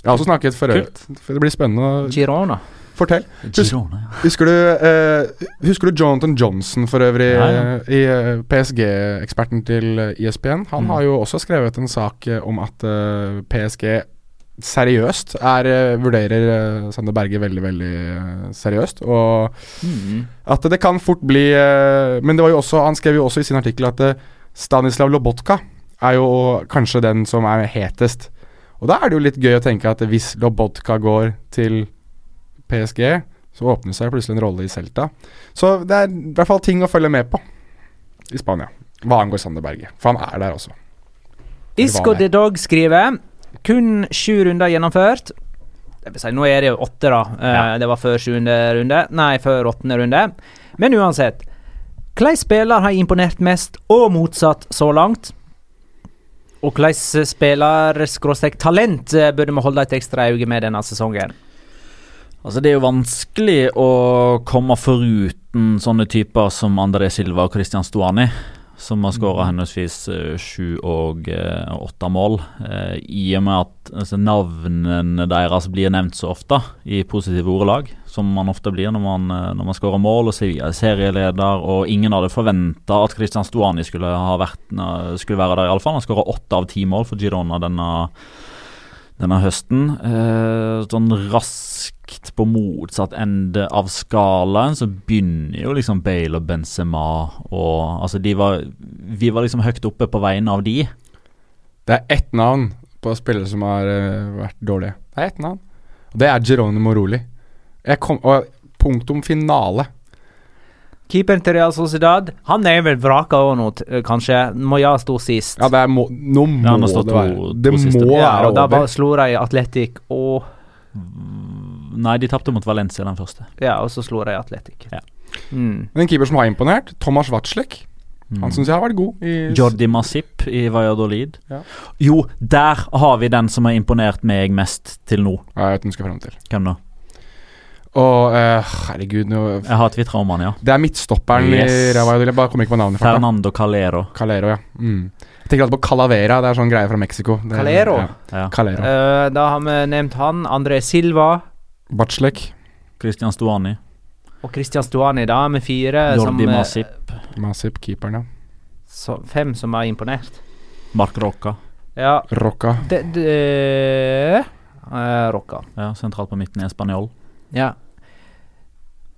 Jeg har også snakket for øvrig. For Det blir spennende. Girona. Fortell. Girona, ja. Husker du, uh, husker du Jonathan Johnson for øvrig? Ja, ja. eh, i eh, PSG-eksperten til eh, ISBN. Han Mm. har jo også skrevet en sak eh, om at uh, PSG seriøst er, eh, vurderer eh, Sander Berge veldig, veldig eh, seriøst. Og Mm. at det kan fort bli Men det var jo også han skrev jo også i sin artikkel at Stanislav Lobotka er jo kanskje den som er hetest. Og da er det jo litt gøy å tenke at hvis Lobotka går til PSG, så åpner seg plutselig en rolle i Celta. Så det er i hvert fall ting å følge med på i Spania, hva angår Sander Berge. For han er der også. Isco de Dog skriver kun sju runder gjennomført. Det vil si, nå er det jo åtte, da. Eh, Ja. Det var før sjuende runde. Nei, før åttende runde. Men uansett. Hvilken spiller har imponert mest, og motsatt, så langt? Og hvilken spiller-talent eh, burde vi holde et ekstra øye med denne sesongen? Altså Det er jo vanskelig å komme foruten sånne typer som André Silva og Christian Stuani, som har skåra henholdsvis eh, sju og eh, åtte mål. Eh, I og med at altså, navnene deres blir nevnt så ofte i positive ordelag, som man ofte blir når man, når man skårer mål og Sevilla er serieleder, og ingen hadde forventa at Christian Stuani skulle, ha vært, skulle være der, iallfall. Han skåra åtte av ti mål for Girona denne denne høsten. Eh, sånn raskt på motsatt ende av skalaen så begynner jo liksom Bale og Benzema og Altså, de var Vi var liksom høyt oppe på vegne av de. Det er ett navn på spillere som har eh, vært dårlige. Det er ett navn. Og det er Geronimo Roli. Jeg kom, og punktum finale. Keeperen til Real Sociedad Han er vel vraka òg nå, eh, kanskje. Moya sto sist. Ja, det er må, nå må Ja, han det være to Det må Ja, være og da over. bare slo de Atletic og Nei, de tapte mot Valencia den første. Ja, og så slo de Atletic. Ja. Mm. Men en keeper som har imponert, Tomas Watzlek. Han syns jeg har vært god. I, Jordi Masip i Valladolid. Ja. Jo, der har vi den som har imponert meg mest til nå. Ja, jeg vet den skal frem til. Hvem da? Og uh, herregud, nå Jeg har tvitra om han, ja. Det er midtstopperen Yes. i Real Jeg bare kommer ikke på navnet. Fernando Calero. Calero, ja. Mm. Jeg tenker alltid på Calavera. Det er sånn greie fra Mexico. Det- Calero? Ja. Ja. Calero. Uh, da har vi nevnt han. André Silva Bachelek. Christian Stuani. og Christian Stuani, da, med fire Jordi som, Masip. Masip, keeperen, ja. så, Fem som har imponert. Mark Rocca. Ja, Rocca. eh, Rocca. Ja, sentralt på midten i Spanjol. Ja.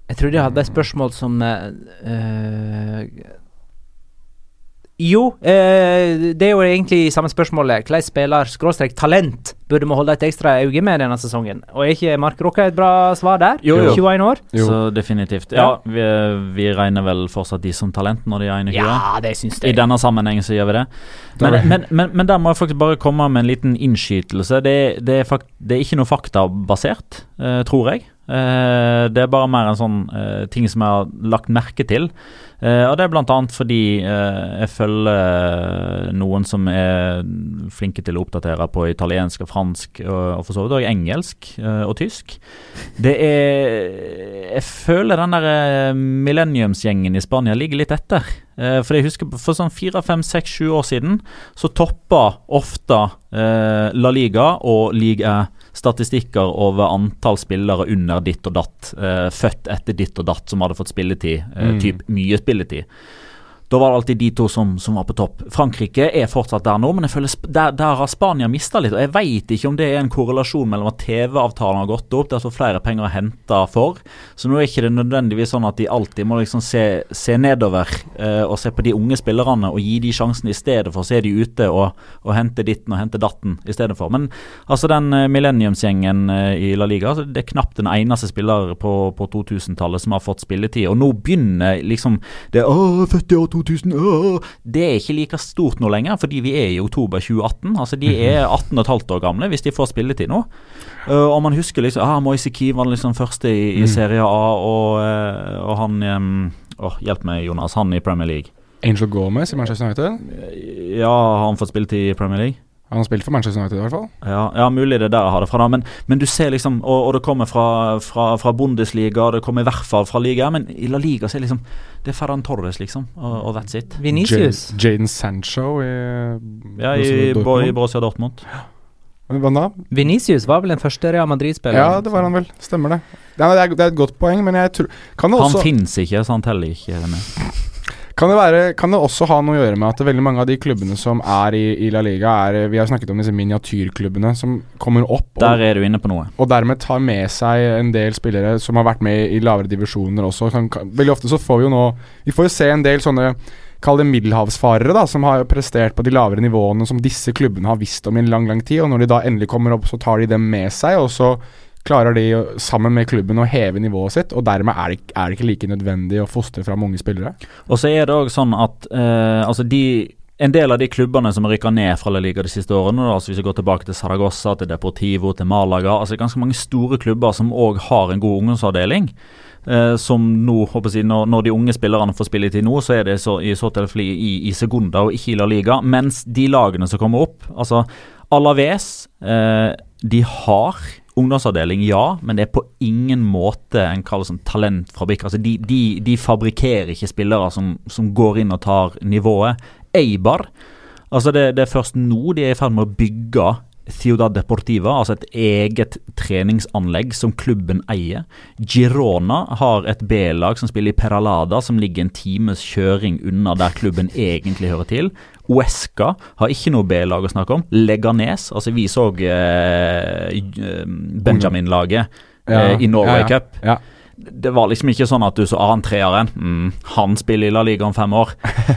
Jeg trodde jeg hadde et spørsmål som eh, eh, Jo, uh, det er jo egentlig samme spørsmålet. Hvilken spiller, skråstrek talent, burde vi holde et ekstra øye med denne sesongen? Og er ikke Mark Rocca et bra svar der? Jo, jo. 21 år? Jo. Så definitivt. Ja, vi, vi regner vel fortsatt de som talent når de er 21? Ja, det syns I denne sammenhengen så gjør vi det. Men, men, men, men der må jeg faktisk bare komme med en liten innskytelse. Det, det, er, fakt, det er ikke noe faktabasert, uh, tror jeg. Eh, det er bare mer en sånn eh, ting som jeg har lagt merke til. Eh, og det er annet fordi jeg følger noen som er flinke til å oppdatere på italiensk og fransk, og, for så vidt også engelsk og tysk. Det er Jeg føler den der millenniumsgjengen i Spania ligger litt etter. For jeg husker for sånn fire, fem, seks, sju år siden så toppa ofte La Liga og Liga statistikker over antall spillere under ditt og datt, eh, født etter ditt og datt, som hadde fått spilletid, eh, Mm. typ mye spilletid. Da var det alltid de to som, som var på topp. Frankrike er fortsatt der nå, men jeg føler der, der har Spania mista litt. Og Jeg veit ikke om det er en korrelasjon mellom at TV-avtalen har gått opp, det er så flere penger å hente for. Så nå er ikke det nødvendigvis sånn at de alltid må liksom se, se nedover eh, og se på de unge spillerne og gi de sjansen i stedet for å se de ute og, og hente ditten og hente datten i stedet for. Men altså den eh, millenniumsgjengen eh, i La Liga, det er knapt den eneste spiller på, på 2000-tallet som har fått spilletid. Og nå begynner liksom det født i år 2000, øh, Det er ikke like stort nå lenger, fordi vi er i oktober 2018. Altså De er 18 15 år gamle hvis de får spilletid nå. Uh, og man husker liksom ah, Moise Key var liksom første i, i Mm. Serie A, og, eh, og han um, åh, Hjelp meg, Jonas. Han i Premier League. Angel Gomez i Manchester United. Ja, har han fått spilletid i Premier League? Han har spilt for Manchester United i hvert fall. Ja, ja, mulig det er der jeg har det fra. da Men, men du ser liksom Og, og det kommer fra, fra, fra Bundesliga, og det kommer i hvert fall fra liga. Men i La Liga så er liksom Det er Ferran Torres, liksom. Og, og that's it. Vinicius. Jad- Jaden Sancho i Ja, i, i Dortmund. Borussia Dortmund. Hva da? Vinicius var vel den første Real Madrid-spilleren? Ja, det var han vel. Stemmer det. Det, er, det er et godt poeng, men jeg tror Kan det Han også, fins ikke, så han teller ikke med. Kan det være, kan det også ha noe å gjøre med at veldig mange av de klubbene som er i, i La Liga, er Vi har snakket om disse miniatyrklubbene som kommer opp og, Der er du inne på noe. og dermed tar med seg en del spillere som har vært med i lavere divisjoner også. Kan, kan, veldig ofte så får vi jo nå Vi får jo se en del sånne Kall det middelhavsfarere, da, som har prestert på de lavere nivåene som disse klubbene har visst om i en lang, lang tid. Og når de da endelig kommer opp, så tar de dem med seg, og så klarer de sammen med klubben å heve nivået sitt. Og dermed er det, er det ikke like nødvendig å fostre fram unge spillere. Og så er det òg sånn at eh, altså de en del av de klubbene som har rykka ned fra La Liga de siste årene, altså hvis vi går tilbake til Saragossa, til Deportivo, til Malaga altså ganske mange store klubber som òg har en god ungdomsavdeling. Eh, som nå, håper jeg, når, når de unge spillerne får spilletid nå, så er det så, i så tilfelle i, i Segunda og ikke i La Liga. Mens de lagene som kommer opp, altså Alaves, eh, de har ungdomsavdeling, ja, men det er på ingen måte en kall sånn talentfabrikk. Altså de, de, de fabrikkerer ikke spillere som, som går inn og tar nivået. Eibar altså det, det er først nå de er i ferd med å bygge Ciudad Deportiva, altså et eget treningsanlegg som klubben eier. Girona har et B-lag som spiller i Peralada, som ligger en times kjøring unna der klubben egentlig hører til. Uesca har ikke noe B-lag å snakke om. Leganes, altså vi så eh, Benjamin-laget eh, i Norway. Cup. Ja. Det var liksom ikke sånn at du så ah, han treeren. Mm, han spiller i La Liga om fem år.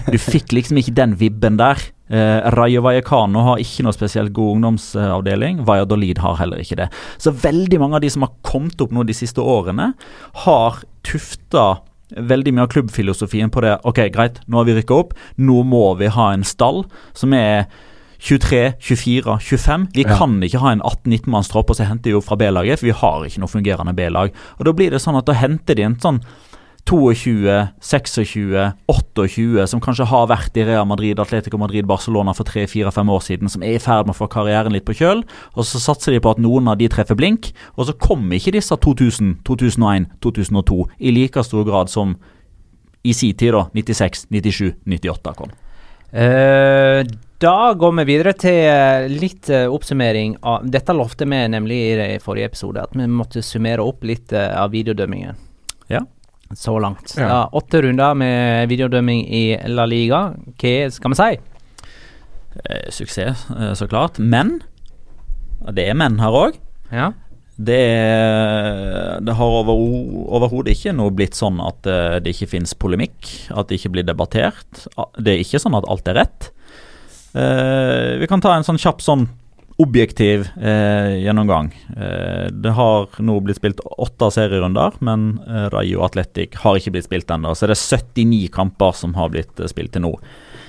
Du [LAUGHS] fikk liksom ikke den vibben der. Eh, Rayo Vallecano har ikke noe spesielt god ungdomsavdeling. Valladolid har heller ikke det. Så veldig mange av de som har kommet opp nå de siste årene, har tufta veldig mye av klubbfilosofien på det. Ok, greit, nå har vi rykka opp. Nå må vi ha en stall som er 23, 24, 25. Vi Ja. kan ikke ha en 18-19-mannstropp og så henter de jo fra B-laget, for vi har ikke noe fungerende B-lag. Og Da blir det sånn at da henter de en sånn 22, 26, 28 som kanskje har vært i Real Madrid, Atletico Madrid, Barcelona for 3-4-5 år siden, som er i ferd med å få karrieren litt på kjøl. Og så satser de på at noen av de treffer blink, og så kommer ikke disse 2000, 2001, 2002 i like stor grad som i sin tid, da. 96, 97, 98 kom. Uh, da går vi videre til eh, litt eh, oppsummering av Dette lovte vi nemlig i det forrige episode, at vi måtte summere opp litt av videodømmingen. Ja. Så langt. Ja. Ja, åtte runder med videodømming i La Liga. Hva skal vi si? Eh, suksess, eh, så klart. Men det er menn her òg. Ja. Det, det har over- overhodet ikke noe blitt sånn at eh, det ikke finnes polemikk, at det ikke blir debattert. Det er ikke sånn at alt er rett. Eh, vi kan ta en sånn kjapp sånn objektiv eh, gjennomgang. Eh, det har nå blitt spilt åtte serierunder, men eh, Rayo Atletic har ikke blitt spilt ennå. Så det er 79 kamper som har blitt eh, spilt til nå.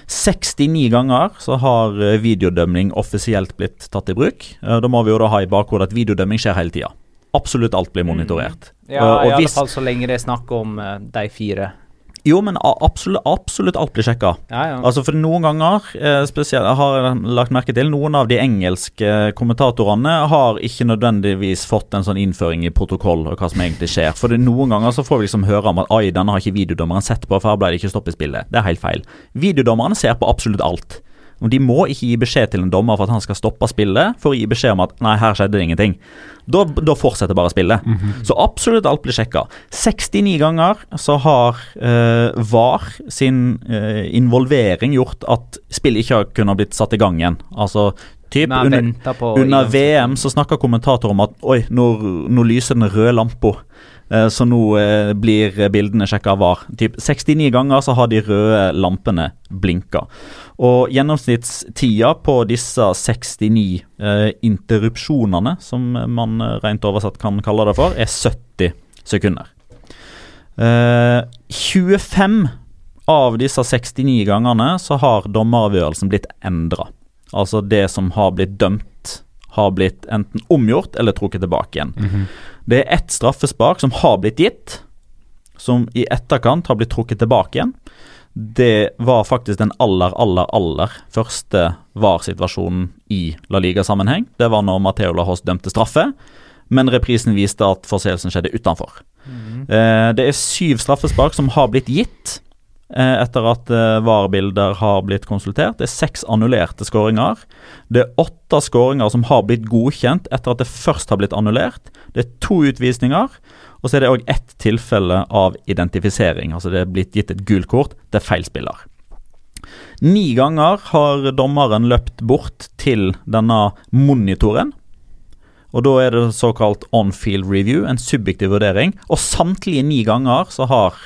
69 ganger så har eh, videodømming offisielt blitt tatt i bruk. Eh, da må vi jo da ha i bakhodet at videodømming skjer hele tida. Absolutt alt blir monitorert. Ja, Og- og i alle hvis- fall så lenge det er snakk om de fire. Jo, men absolutt, absolutt alt blir sjekka. Ja, ja. Altså for Noen ganger, eh, spesielt, jeg har lagt merke til, noen av de engelske kommentatorene har ikke nødvendigvis fått en sånn innføring i protokoll og hva som egentlig skjer. For det, noen ganger så får vi liksom høre om at ai, denne har ikke videodommeren sett på, for her ble det ikke stopp i spillet. Det er helt feil. Videodommerne ser på absolutt alt. De må ikke gi beskjed til en dommer for at han skal stoppe spillet, for å gi beskjed om at nei, her skjedde det ingenting. Da, da fortsetter bare spillet. Så absolutt alt blir sjekka. 69 ganger så har eh, VAR sin eh, involvering gjort at spillet ikke har kunnet blitt satt i gang igjen. Altså typ under, under. VM så snakker kommentator om at oi, nå, nå lyser den røde lampa. Eh, Så nå eh, blir bildene sjekka av VAR. Typ 69 ganger så har de røde lampene blinka. Og gjennomsnittstida på disse 69 eh, interrupsjonene, som man eh, rent oversatt kan kalle det for, er 70 sekunder. Eh, 25 av disse 69 gangene så har dommeravgjørelsen blitt endra. Altså det som har blitt dømt, har blitt enten omgjort eller trukket tilbake igjen. Det er ett straffespark som har blitt gitt, som i etterkant har blitt trukket tilbake igjen. Det var faktisk den aller, aller, aller første VAR-situasjonen i La Liga-sammenheng. Det var når Mateo Lahos dømte straffe, men reprisen viste at forseelsen skjedde utenfor. Eh, det er syv straffespark som har blitt gitt etter at eh, VAR-bilder har blitt konsultert. Det er seks annullerte skåringer. Det er åtte skåringer som har blitt godkjent etter at det først har blitt annullert. Det er to utvisninger. Og så er det òg ett tilfelle av identifisering. Altså det er blitt gitt et gult kort til feil spiller. Ni ganger har dommeren løpt bort til denne monitoren. Og da er det såkalt on-field review, en subjektiv vurdering. Og samtlige ni ganger så har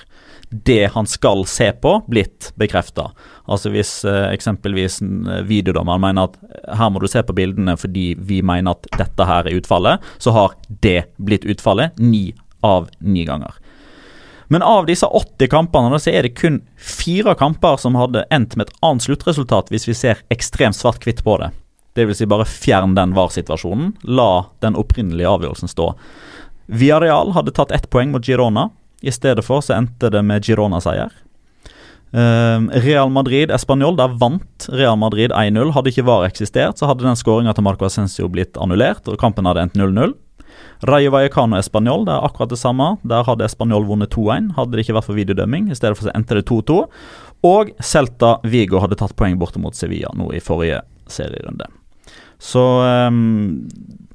det han skal se på, blitt bekrefta. Altså hvis eh, eksempelvis eh, videodommeren mener at eh, her må du se på bildene fordi vi mener at dette her er utfallet, så har det blitt utfallet ni av ni ganger. Men av disse 80 kampene så er det kun fire kamper som hadde endt med et annet sluttresultat, hvis vi ser ekstremt svart-hvitt på det. Vil si bare fjern den VAR-situasjonen. La den opprinnelige avgjørelsen stå. Villarreal hadde tatt ett poeng mot Girona. I stedet for så endte det med Girona-seier. Ehm, Real Madrid Español, der vant Real Madrid 1-0. Hadde ikke VAR eksistert, så hadde den skåringa til Marco Ascencio blitt annullert, og kampen hadde endt 0-0. Rayo Vallecano Español, det er akkurat det samme. Der hadde Español vunnet 2-1. Hadde det ikke vært for videodømming. I stedet for så endte det 2-2. Og Celta Vigo hadde tatt poeng borte mot Sevilla nå i forrige serierunde. Så har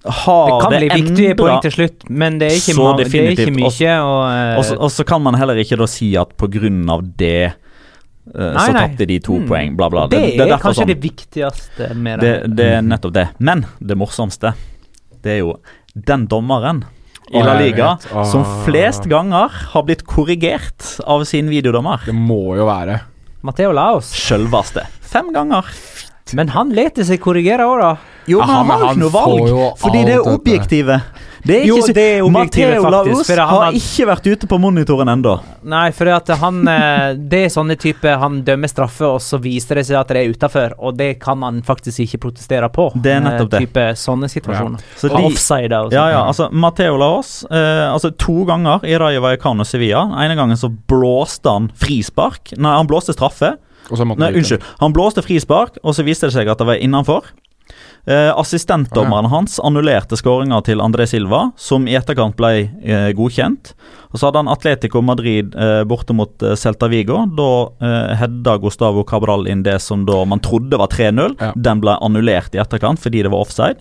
Det kan bli viktige poeng til slutt, men det er ikke, Så det er ikke mye eh, Og så- Og så kan man heller ikke da si at på grunn av det uh, Nei, så tapte de to Mm. poeng, bla, bla. Det, er derfor kanskje sånn. det viktigste med det, det. det er nettopp det. Men det morsomste, det er jo den dommeren i La Liga oh, som flest ganger har blitt korrigert av sin videodommer. Det må jo være. Matheo Laos. Sjølveste. Fem ganger. Men han leter seg korrigere òg, da. Jo, men Ja, han men har ikke noe valg, jo fordi det er dette. objektive. Det er Jo, ikke det er objektivet, Matteo Laus har ikke vært ute på monitoren ennå. Nei, for han eh, Det er sånne type Han dømmer straffe, og så viser det seg at det er utafor, og det kan han faktisk ikke protestere på. Det er nettopp det. Eh, Type sånne situasjoner. Så de- offside og Ja, sånn. ja, altså Matteo Laos eh, Altså To ganger i Rayo Vallecano Sevilla. Ene gangen så blåste han frispark. Nei, han blåste straffe. Nei, unnskyld. Han blåste frispark, og så viste det seg at det var innenfor. Eh, assistentdommeren hans annullerte skåringa til André Silva, som i etterkant ble eh, godkjent. Og Så hadde han Atletico Madrid eh, borte mot eh, Celta Vigo. Da eh, hedda Gustavo Cabral inn det som da man trodde var 3-0. Ja. Den ble annullert i etterkant fordi det var offside.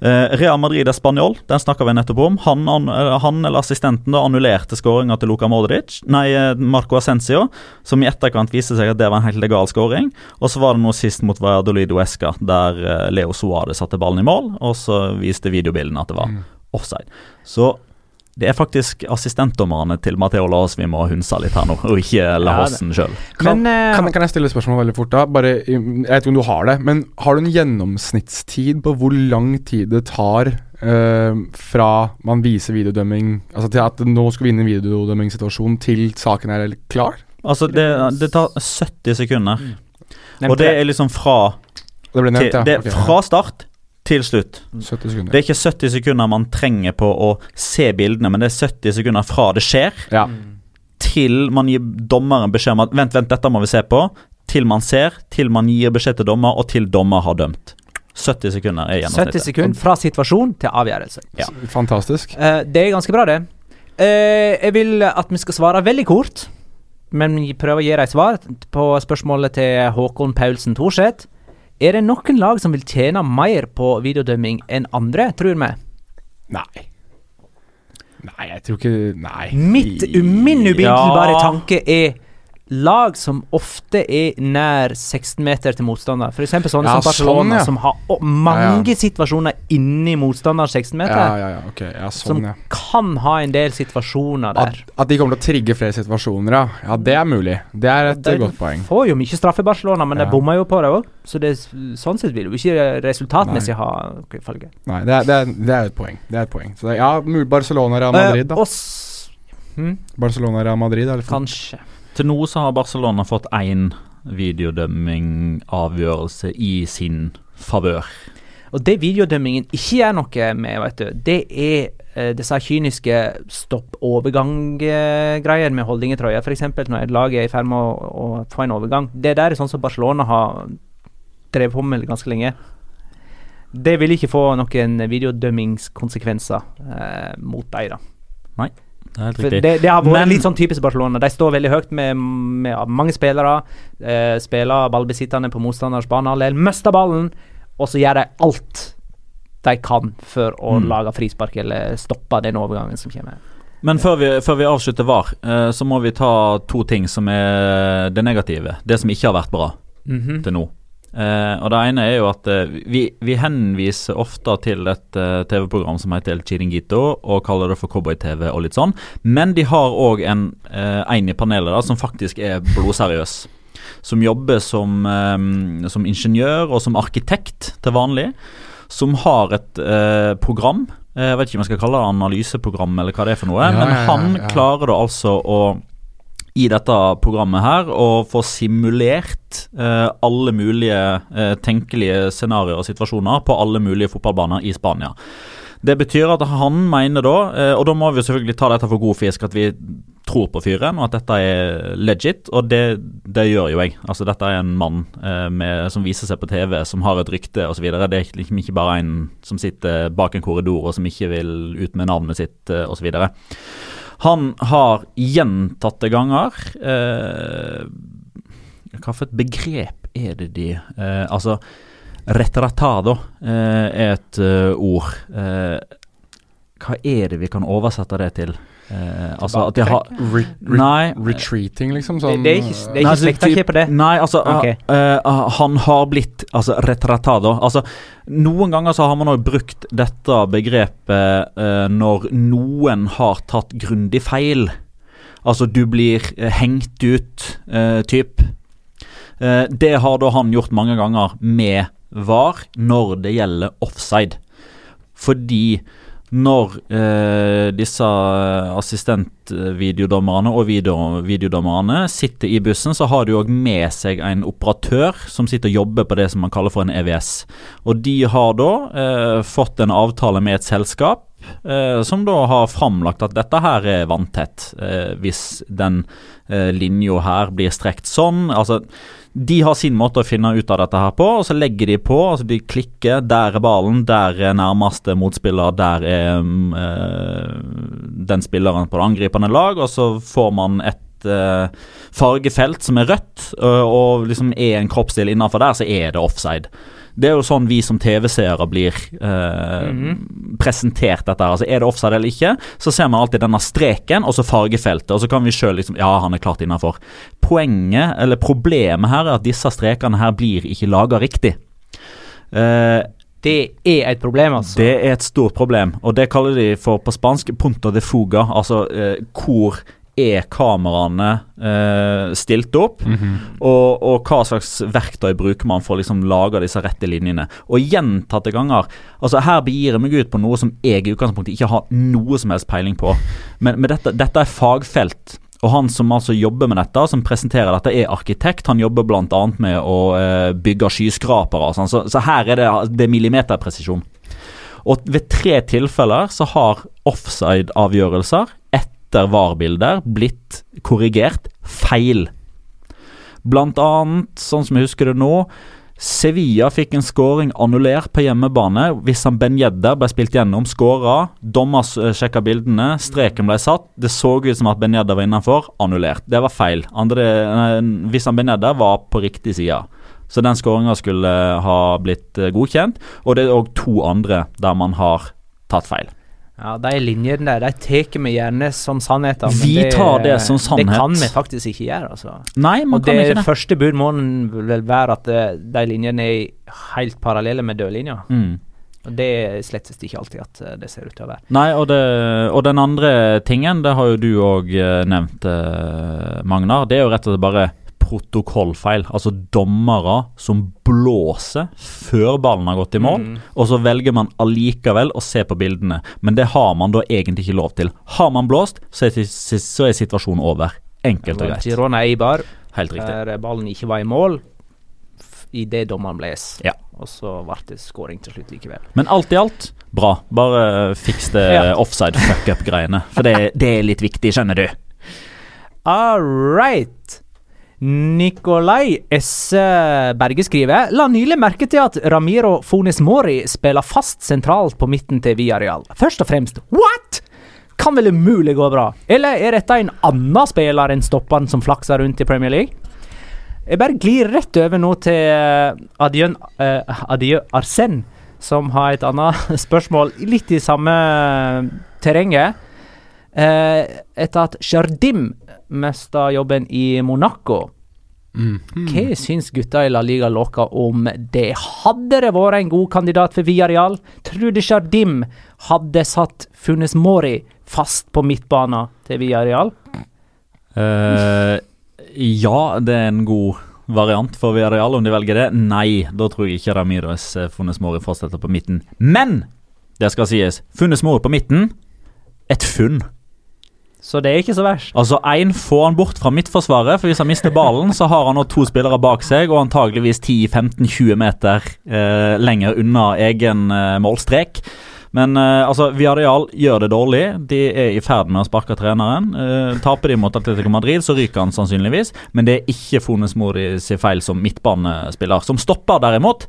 Eh, Real Madrid Español, den snakka vi nettopp om. Han, an, eh, han eller assistenten da annullerte skåringa til Luka Modric, nei, eh, Marco Ascencio, som i etterkant viste seg at det var en helt legal skåring. Og så var det noe sist mot Valladolid Uesca, der Leo Suárez satte ballen i mål, og så viste videobildene at det var offside. Så det er faktisk assistentdommerne til Matheo Laas vi må hunse litt her nå, og ikke Lahossen sjøl. Kan, eh, kan, kan jeg stille et spørsmål veldig fort da? Bare, jeg vet ikke om du har det, men har du en gjennomsnittstid på hvor lang tid det tar eh, fra man viser videodømming Altså til at nå skal vi inn i en videodømmingssituasjon til saken er klar? Altså, det, det tar 70 sekunder, nevnte og det er liksom fra, Det ble til, nevnt, ja. det er fra start til slutt. 70 sekunder. Det er ikke 70 sekunder man trenger på å se bildene, men det er 70 sekunder fra det skjer, ja. til man gir dommeren beskjed om at vent, vent, dette må vi se på, til man ser, til man gir beskjed til dommer, og til dommer har dømt. 70 sekunder er gjennomsnittet. 70 sekunder fra situasjon til avgjørelse. Ja. Fantastisk. Eh, det er ganske bra, det. Eh, jeg vil at vi skal svare veldig kort, men vi prøver å gi deg svar på spørsmålet til Håkon Paulsen Thorseth. Er det noen lag som vil tjene mer på videodømming enn andre, tror vi? Nei. Nei, jeg tror ikke Nei. Mitt, min umiddelbare Ja. tanke er lag som ofte er nær 16 meter til motstander. Eksempel sånne Ja, som Barcelona, sånn, ja. som har å, mange situasjoner inni motstander 16 meter. Ja, ja, ja. Ok, ja, Som sånn, ja. kan ha en del situasjoner der. At, at de kommer til å trigge flere situasjoner, ja. Ja, det er mulig. Det er et De godt poeng. får jo mye straffe, Barcelona, men de bomma jo på det òg. Så det, sånn sett vil jo ikke resultatmessig ha okay, følge. Nei, det er, det, er, det er et poeng. Det er et poeng. Så det, ja, Barcelona Real Madrid, Eh, da. og oss. Hmm? Barcelona Real Madrid, eller? kanskje. Til nå så har Barcelona fått én videodømming-avgjørelse i sin favør. Og det videodømmingen ikke gjør noe med, vet du, det er eh, disse kyniske stopp-overgang-greier med holdningetrøye. F.eks. når et lag er i ferd med å, å få en overgang. Det der er sånn som Barcelona har drevet på med ganske lenge. Det vil ikke få noen videodømmingskonsekvenser eh, mot dem, da. Det det, det har vært Men- litt sånn typisk Barcelona. De står veldig høyt med, med mange spillere. Eh, spiller ballbesittende på motstanders banehalvdel. Mister ballen, og så gjør de alt de kan for å Mm. lage frispark eller stoppe den overgangen som kommer. Men før vi, før vi avslutter VAR, eh, så må vi ta to ting som er det negative. Det som ikke har vært bra Mhm. til nå. Eh, og Det ene er jo at eh, vi, vi henviser ofte til et eh, TV-program som heter El Chiringuito, og kaller det for Cowboy-TV og litt sånn. Men de har òg en, en i panelet da, som faktisk er blodseriøs. Som jobber som, eh, som ingeniør og som arkitekt til vanlig. Som har et program. Jeg vet ikke om jeg skal kalle det analyseprogram eller hva det er for noe. Ja, men ja, ja, han ja. klarer da altså å i dette programmet her og få simulert eh, alle mulige eh, tenkelige scenarioer og situasjoner på alle mulige fotballbaner i Spania. Det betyr at han mener da, eh, og da må vi selvfølgelig ta dette for god fisk, at vi tror på fyren, og at dette er legit, og det, det gjør jo jeg. Altså Dette er en mann eh, med, som viser seg på TV, som har et rykte osv. Det er liksom ikke bare en som sitter bak en korridor og som ikke vil ut med navnet sitt eh, osv. Han har gjentatte ganger eh, Hva for et begrep er det de eh, Altså, retratado eh, er et eh, ord. Eh, hva er det vi kan oversette det til? Eh, altså at de har Re re Nei. retreating, liksom? Sånn det er ikke, det er Nei, ikke altså, slekta ikke på det. Nei, altså okay. uh, uh, Han har blitt altså, retratado. Altså, noen ganger så har man òg brukt dette begrepet uh, når noen har tatt grundig feil. Altså, du blir uh, hengt ut, uh, typ. Uh, det har da han gjort mange ganger med VAR når det gjelder offside. Fordi når eh, disse assistentvideodommerne og video, videodommerne sitter i bussen, så har de òg med seg en operatør som sitter og jobber på det som man kaller for en EVS. Og de har da eh, fått en avtale med et selskap eh, som da har framlagt at dette her er vanntett, eh, hvis den eh, linja her blir strekt sånn. Altså de har sin måte å finne ut av dette her på, og så legger de på. altså De klikker. Der er ballen, der er nærmeste motspiller, der er eh, den spilleren på det angripende lag, og så får man et eh, fargefelt som er rødt, og liksom er en kroppsdel innafor der, så er det offside. Det er jo sånn vi som TV-seere blir eh, presentert dette. her. Altså Er det offside eller ikke, så ser man alltid denne streken og så fargefeltet. Og så kan vi sjøl liksom Ja, han er klart innafor. Poenget, eller problemet her, er at disse strekene her blir ikke laga riktig. Eh, det er et problem, altså. Det er et stort problem, og det kaller de for på spansk punto de fuga. Altså eh, hvor er kameraene eh, stilt opp, og, og hva slags verktøy bruker man for å liksom lage disse rette linjene. Og gjentatte ganger altså Her begir jeg meg ut på noe som jeg i utgangspunktet ikke har noe som helst peiling på. Men, men dette, dette er fagfelt. Og han som altså jobber med dette, som presenterer dette, er arkitekt. Han jobber bl.a. med å eh, bygge skyskrapere. sånn. Så, så her er det, det er millimeterpresisjon. Og ved tre tilfeller så har offside-avgjørelser etter VAR-bilder blitt korrigert feil. Blant annet, sånn som jeg husker det nå, Sevilla fikk en scoring annullert på hjemmebane. Wissam Ben Yedder ble spilt gjennom, skåra. Dommer uh, sjekka bildene, streken ble satt. Det så ut som at Ben Yedder var innenfor, annullert. Det var feil. han Wissam Ben Yedder var på riktig side. Så den skåringa skulle eh, ha blitt godkjent. Og det er òg to andre der man har tatt feil. Ja, De linjene der de tar vi gjerne som sannheter. Vi Vi tar det som sannhet. Det kan vi faktisk ikke gjøre. altså. Nei, man Og kan det ikke det. første bud må vel være at eh, de linjene er helt parallelle med dødlinja. Mm. Og det er slett ikke alltid at eh, det ser ut til å være. Nei, og, det, og den andre tingen, det har jo du òg nevnt, eh, Magnar. Det er jo rett og slett bare protokollfeil. Altså dommere som blåser før ballen har gått i mål, Mm. og så velger man allikevel å se på bildene. Men det har man da egentlig ikke lov til. Har man blåst, så er, så er situasjonen over. Enkelt og greit. Girona Eibar, Helt riktig. der ballen ikke var i mål idet dommeren bles. Ja. Og så ble det scoring til slutt likevel. Men alt i alt, bra. Bare fiks det Ja. [LAUGHS] offside fuck up-greiene. For det, det er litt viktig, skjønner du. All right. Nikolai S. Berge skriver La nylig merke til at Ramiro Fones Mori spiller fast sentralt på midten til Viareal. Først og fremst, what?! Kan vel umulig gå bra? Eller er dette en annen spiller enn stopperen som flakser rundt i Premier League? Jeg bare glir rett over nå til Adjøn Adjø uh, Adjø Arsen, som har et annet [LAUGHS] spørsmål litt i samme terrenget. Eh, etter at Jardim mista jobben i Monaco. Hva syns gutta i La Liga Loca om det? Hadde det vært en god kandidat for Villarreal? Tror du Jardim hadde satt Funes Mori fast på midtbanen til Villarreal? Uh, ja, det er en god variant for Villarreal om de velger det. Nei, da tror jeg ikke Ramires Funes Mori fortsetter på midten. Men det skal sies, Funes Mori på midten, et funn. Så det er ikke så verst. Altså, én får han bort fra midtforsvaret, for hvis han mister ballen, så har han nå to spillere bak seg, og antageligvis 10-15-20 meter eh, lenger unna egen eh, målstrek. Men eh, altså, Viareal gjør det dårlig. De er i ferd med å sparke treneren. Eh, taper de mot Atletico Madrid, så ryker han sannsynligvis. Men det er ikke Fones Mori sin feil som midtbanespiller. Som stopper, derimot.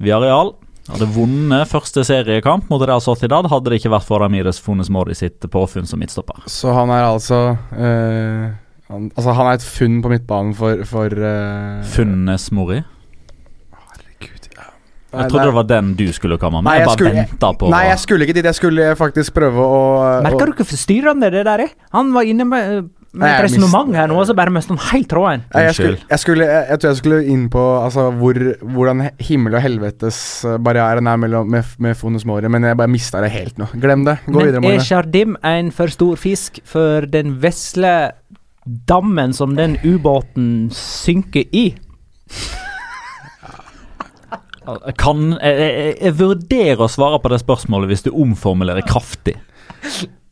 Villarreal hadde vunnet første seriekamp mot Real Sociedad hadde det ikke vært for Ramires Funes Mori sitt påfunn som midtstopper. Så han er altså eh, han, Altså, han er et funn på midtbanen for, for eh, Funnes Mori? Herregud. Ja. Jeg trodde det var den du skulle komme med. Nei, jeg jeg bare skulle- venta på Nei, jeg skulle ikke dit. Jeg skulle faktisk prøve å Merker du ikke forstyrrende det der er? Han var inne med, med et jeg resonnement her nå, og så bare mister han helt tråden. Nei, jeg, skulle, jeg, skulle, jeg, jeg tror jeg skulle inn på altså, hvor, hvordan himmel og helvetes eh, barrieren er mellom, med, med Fones Mori, men jeg bare mista det helt nå. Glem det. Gå videre, Men er. Sjardim en for stor fisk for den vesle dammen som den ubåten synker i? Kan, jeg, jeg, jeg vurderer å svare på det spørsmålet hvis du omformulerer kraftig.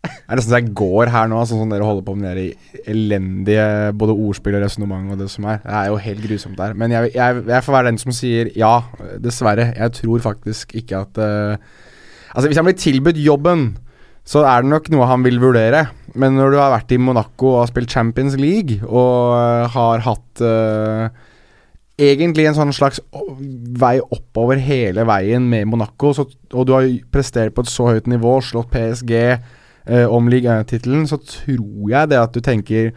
Det er nesten så jeg går her nå, sånn som dere holder på med de elendige både ordspill og resonnement og det som er. Det er jo helt grusomt der. Men jeg, jeg, jeg får være den som sier ja, dessverre. Jeg tror faktisk ikke at uh, Altså, hvis han blir tilbudt jobben, så er det nok noe han vil vurdere. Men når du har vært i Monaco og har spilt Champions League og eh, har hatt uh, egentlig en sånn slags vei oppover hele veien med Monaco, så, og du har prestert på et så høyt nivå, slått PSG eh, om ligatittelen, så tror jeg det at du tenker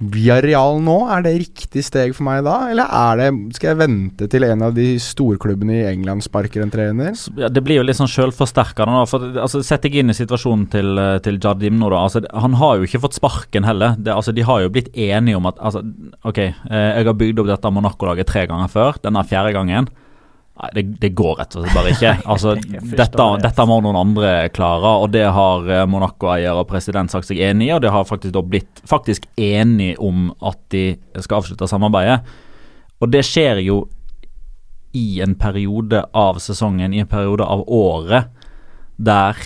via Real nå, er det riktig steg for meg da? Eller er det, skal jeg vente til en av de storklubbene i England sparker en trener? Ja, det blir jo litt sånn sjølforsterkende. da, for altså, Sett deg inn i situasjonen til, eh, til Jardim nå. da, altså, Han har jo ikke fått sparken heller. Det, altså, De har jo blitt enige om at altså, Ok, eh, jeg har bygd opp dette Monaco-laget tre ganger før. Denne fjerde gangen Nei, det, det går rett og slett bare ikke. [LAUGHS] Altså, dette, dette må noen andre klare, og det har eh, Monaco-eier og president sagt seg enig i, og det har faktisk da blitt faktisk enig om at de skal avslutte samarbeidet. Og det skjer jo i en periode av sesongen, i en periode av året, der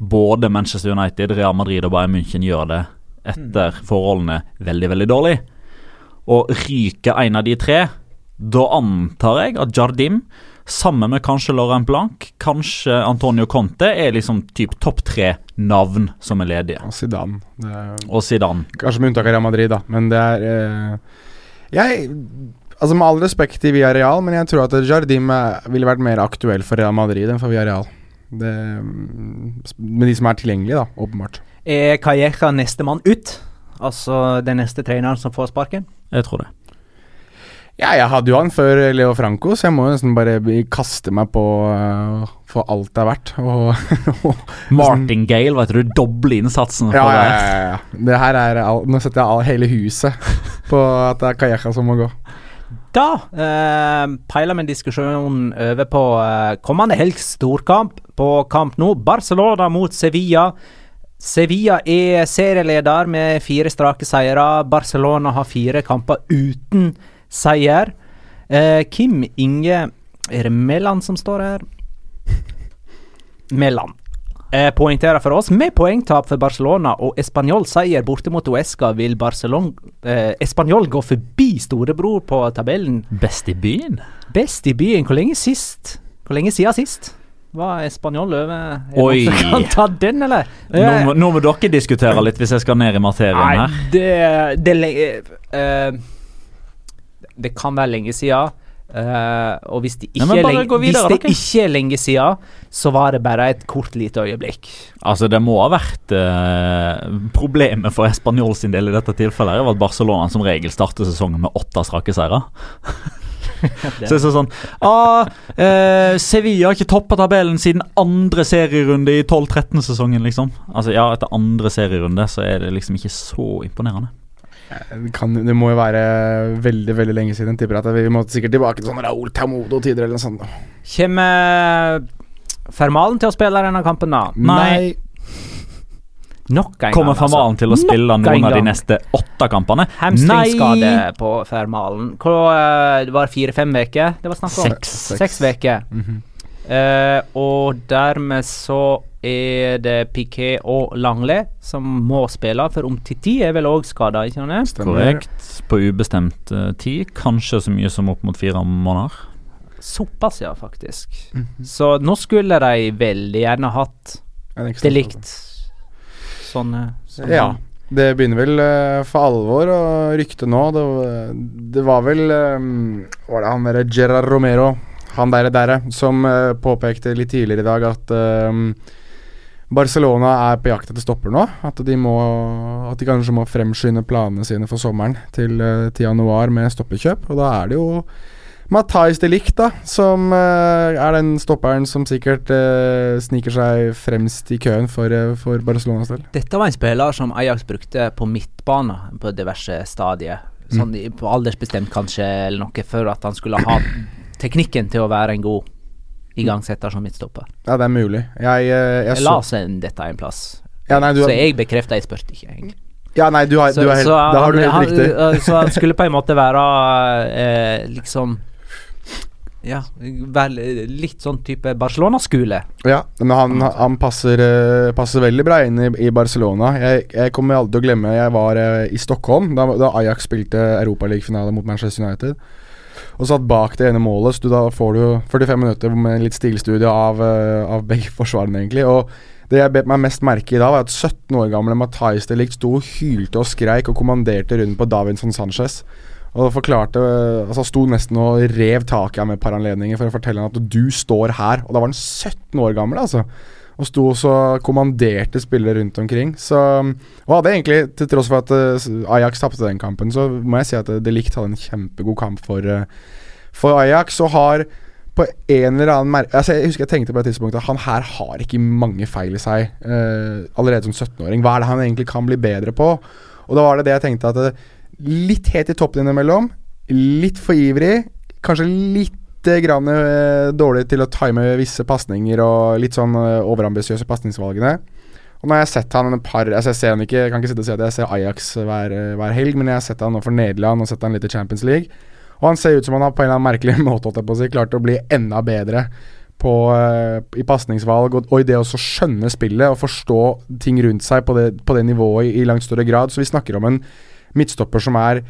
både Manchester United, Real Madrid og Bayern München gjør det etter forholdene veldig, veldig dårlig. Og ryker en av de tre, da antar jeg at Jardim, sammen med kanskje Laurent Blanc, kanskje Antonio Conte, er liksom typ topp tre navn som er ledige. Og Zidane. Det er, Og Zidane. kanskje med unntak av Real Madrid, da, men det er eh, Jeg Altså Med all respekt til Villarreal, men jeg tror at Jardim ville vært mer aktuell for Real Madrid enn for Villarreal. Det, mm, med de som er tilgjengelige, da, åpenbart. Er Calleja nestemann ut? Altså den neste treneren som får sparken? Jeg tror det. Ja, jeg hadde jo han før Leo Franco, så jeg må jo nesten bare kaste meg på uh, for alt det er verdt. Og, [LAUGHS] Martin Gale, vet du, doble innsatsen. ja, ja, det. ja, ja. Det her er all, Nå setter jeg all, hele huset på at det er Calleja som må gå. Da eh, peiler vi diskusjonen over på eh, kommende helgs storkamp på Kamp nå. Barcelona mot Sevilla. Sevilla er serieleder med fire strake seire. Barcelona har fire kamper uten seier. Eh, Kim Inge Er det Mæland som står her? Mæland. Eh, poengterer for oss med poengtap for Barcelona og Español seier borte mot Uesca vil Barcelona eh, Español gå forbi storebror på tabellen. Best i byen? Best i byen. Hvor lenge sist? Hvor lenge siden sist? Var Español over? Er det Oi. Kan ta den, eller? Nå, må- nå må dere diskutere litt, hvis jeg skal ned i materien Nei, her. det, det lenge eh, Det kan være lenge siden. Uh, og hvis det ikke, Nei, lenge, videre, hvis det ikke er lenge siden, så var det bare et kort lite øyeblikk. Altså, det må ha vært uh, Problemet for Español sin del i dette tilfellet var at Barcelona som regel starter sesongen med åtte strake seire. [LAUGHS] [LAUGHS] Så det er sånn ah, eh, Sevilla har ikke toppa tabellen siden andre serierunde i 12-13-sesongen, liksom. Altså, ja, etter andre serierunde så er det liksom ikke så imponerende. Det, kan, det må jo være veldig veldig lenge siden. Tipper at Vi må sikkert tilbake til sånn Raúl Tamodo-tider eller noe sånt. Kommer Fermalen til å spille denne kampen, da? Nei. Nok en Kommer gang, altså. Til å spille Nok noen av de neste åtte kampene? Hamstringskade på Fermalen. Hvor, eh, det var fire-fem uker det var snakk om? Seks. uker. Mm -hmm. uh, og dermed så er det Piquet og Langley som må spille, for om til tid er vel òg skada. Korrekt. På ubestemt uh, tid. Kanskje så mye som opp mot fire måneder. Såpass, ja, faktisk. Mhm. Så nå skulle de veldig gjerne hatt det likt. Sånne, sånne. Ja. Det begynner vel uh, for alvor å rykte nå. Det, var- det var vel um, Var det han derre Gerard Romero, han derre derre, som uh, påpekte litt tidligere i dag at eh, Barcelona er på jakt etter stopper nå. At de, må, at de kanskje må fremskynde planene sine for sommeren til, eh, til januar med stoppekjøp. Og da er det jo Matais de Ligt, da, som uh, er den stopperen som sikkert uh, sniker seg fremst i køen for, uh, for Barcelonas del. Dette var en spiller som Ajax brukte på midtbane på diverse stadier. Sånn mm. på aldersbestemt kanskje, eller noe, for at han skulle ha teknikken til å være en god igangsetter som midtstopper. Ja, det er mulig. Jeg, eh, jeg Jeg La la en dette en plass. ja, nei, du, så jeg bekrefter, jeg spurte ikke. egentlig. ja, nei, du, har, Så, du har, helt, så Da har du helt han, riktig. han- [LAUGHS] Så han skulle på en måte være eh, liksom Ja, vel, litt sånn type Barcelona-skole. Ja, men han, han passer, eh, passer veldig bra inn i, i Barcelona. Jeg, jeg kommer aldri til å glemme Jeg var eh, i Stockholm da, da Ajax spilte Europaligafinale mot Manchester United. Og satt bak det ene målet, så du, da får du 45 minutter med litt stilstudie av, eh, av begge [LAUGHS] forsvarene, egentlig. Og det jeg bet meg mest merke i da, var at 17 år gamle Matais de Ligt sto og hylte og skreik og kommanderte rundt på Davinson Sanchez. Og forklarte Altså sto nesten og rev taket av med et par anledninger for å fortelle ham at du står her. Og da var han 17 år gammel, altså. Og sto også og kommanderte spillere rundt omkring. Så Og hadde egentlig, til tross for at eh, Ajax tapte den kampen, så må jeg si at De Ligt hadde en kjempegod kamp for, eh, for Ajax. Og har på en eller annen mer altså Jeg husker jeg tenkte på et tidspunkt at han her har ikke mange feil i seg uh, allerede som 17-åring. Hva er det han egentlig kan bli bedre på? Og da var det det jeg tenkte at Litt helt i toppen innimellom. Litt for ivrig. Kanskje litt eh, grann, eh, dårlig til å time visse pasninger og litt sånn eh, overambisiøse pasningsvalgene. Og nå har jeg sett han en par altså Jeg ser han ikke, jeg kan ikke sitte og si at jeg ser Ajax hver, eh, hver helg, men jeg har sett han nå for Nederland og sett han litt i Champions League. Og han ser ut som han har på en eller annen merkelig [LAUGHS] måte holdt på å si, klart å bli enda bedre på, eh, i pasningsvalg og, og i det å skjønne spillet og forstå ting rundt seg på det, på det nivået i, i langt større grad. Så vi snakker om en midtstopper som er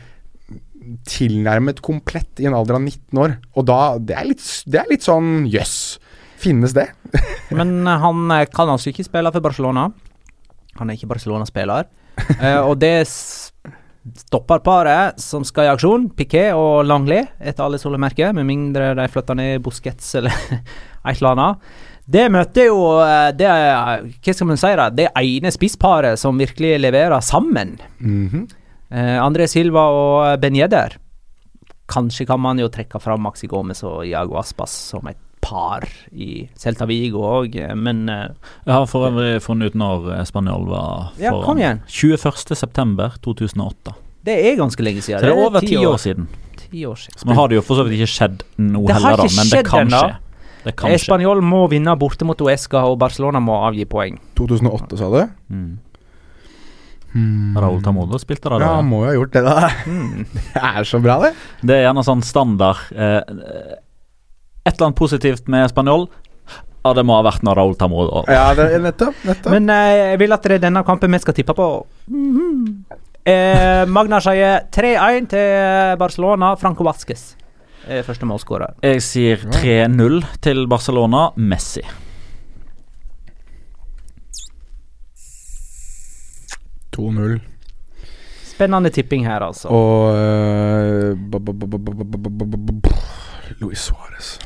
tilnærmet komplett i en alder av 19 år. Og da Det er litt, det er litt sånn jøss. Finnes det? [LAUGHS] Men eh, han eh, kan altså ikke spille for Barcelona. Han er ikke Barcelona-spiller. [LAUGHS] Eh, og det stopperparet som skal i aksjon, Piquet og Langley, etter alle solemerker, med mindre de flytter ned Busquets eller [LAUGHS] et eller annet. Det møter jo eh, det Hva skal man si, da? Det ene spissparet som virkelig leverer sammen. Mhm. Eh, André Silva og Ben Yedder. Kanskje kan man jo trekke fram Maxi Gomez og Iago Aspas som et par i Celta Vigo òg, men eh, Jeg har for øvrig funnet ut når eh, Spanjol var Ja, foran. kom igjen. 21.9.2008. det er ganske lenge siden. Så det er over ti år siden. Ti år siden. Så nå har det jo for så vidt ikke skjedd noe Det har heller, da, ikke men det kan ennå. skje. Det kan skje. Espanol må vinne borte mot Uesca, og Barcelona må avgi poeng. 2008, sa du? Mm. Hmm. Raúl Tamodo spilte det Ja, han må jo ha gjort det, da. Mm. [LAUGHS] Det er så bra, det. Det er gjerne sånn standard eh, Et eller annet positivt med Spanjol. Ja, det må ha vært når Raúl Tamodo Ja, det er nettopp. nettopp. Men eh, jeg vil at det er denne kampen vi skal tippe på. eh, Magnar sier 3-1 til Barcelona. Franco Vasques er første målskårer. Jeg sier 3-0 til Barcelona. Messi. 2-0. Spennende tipping her, altså. Og Luis Suárez.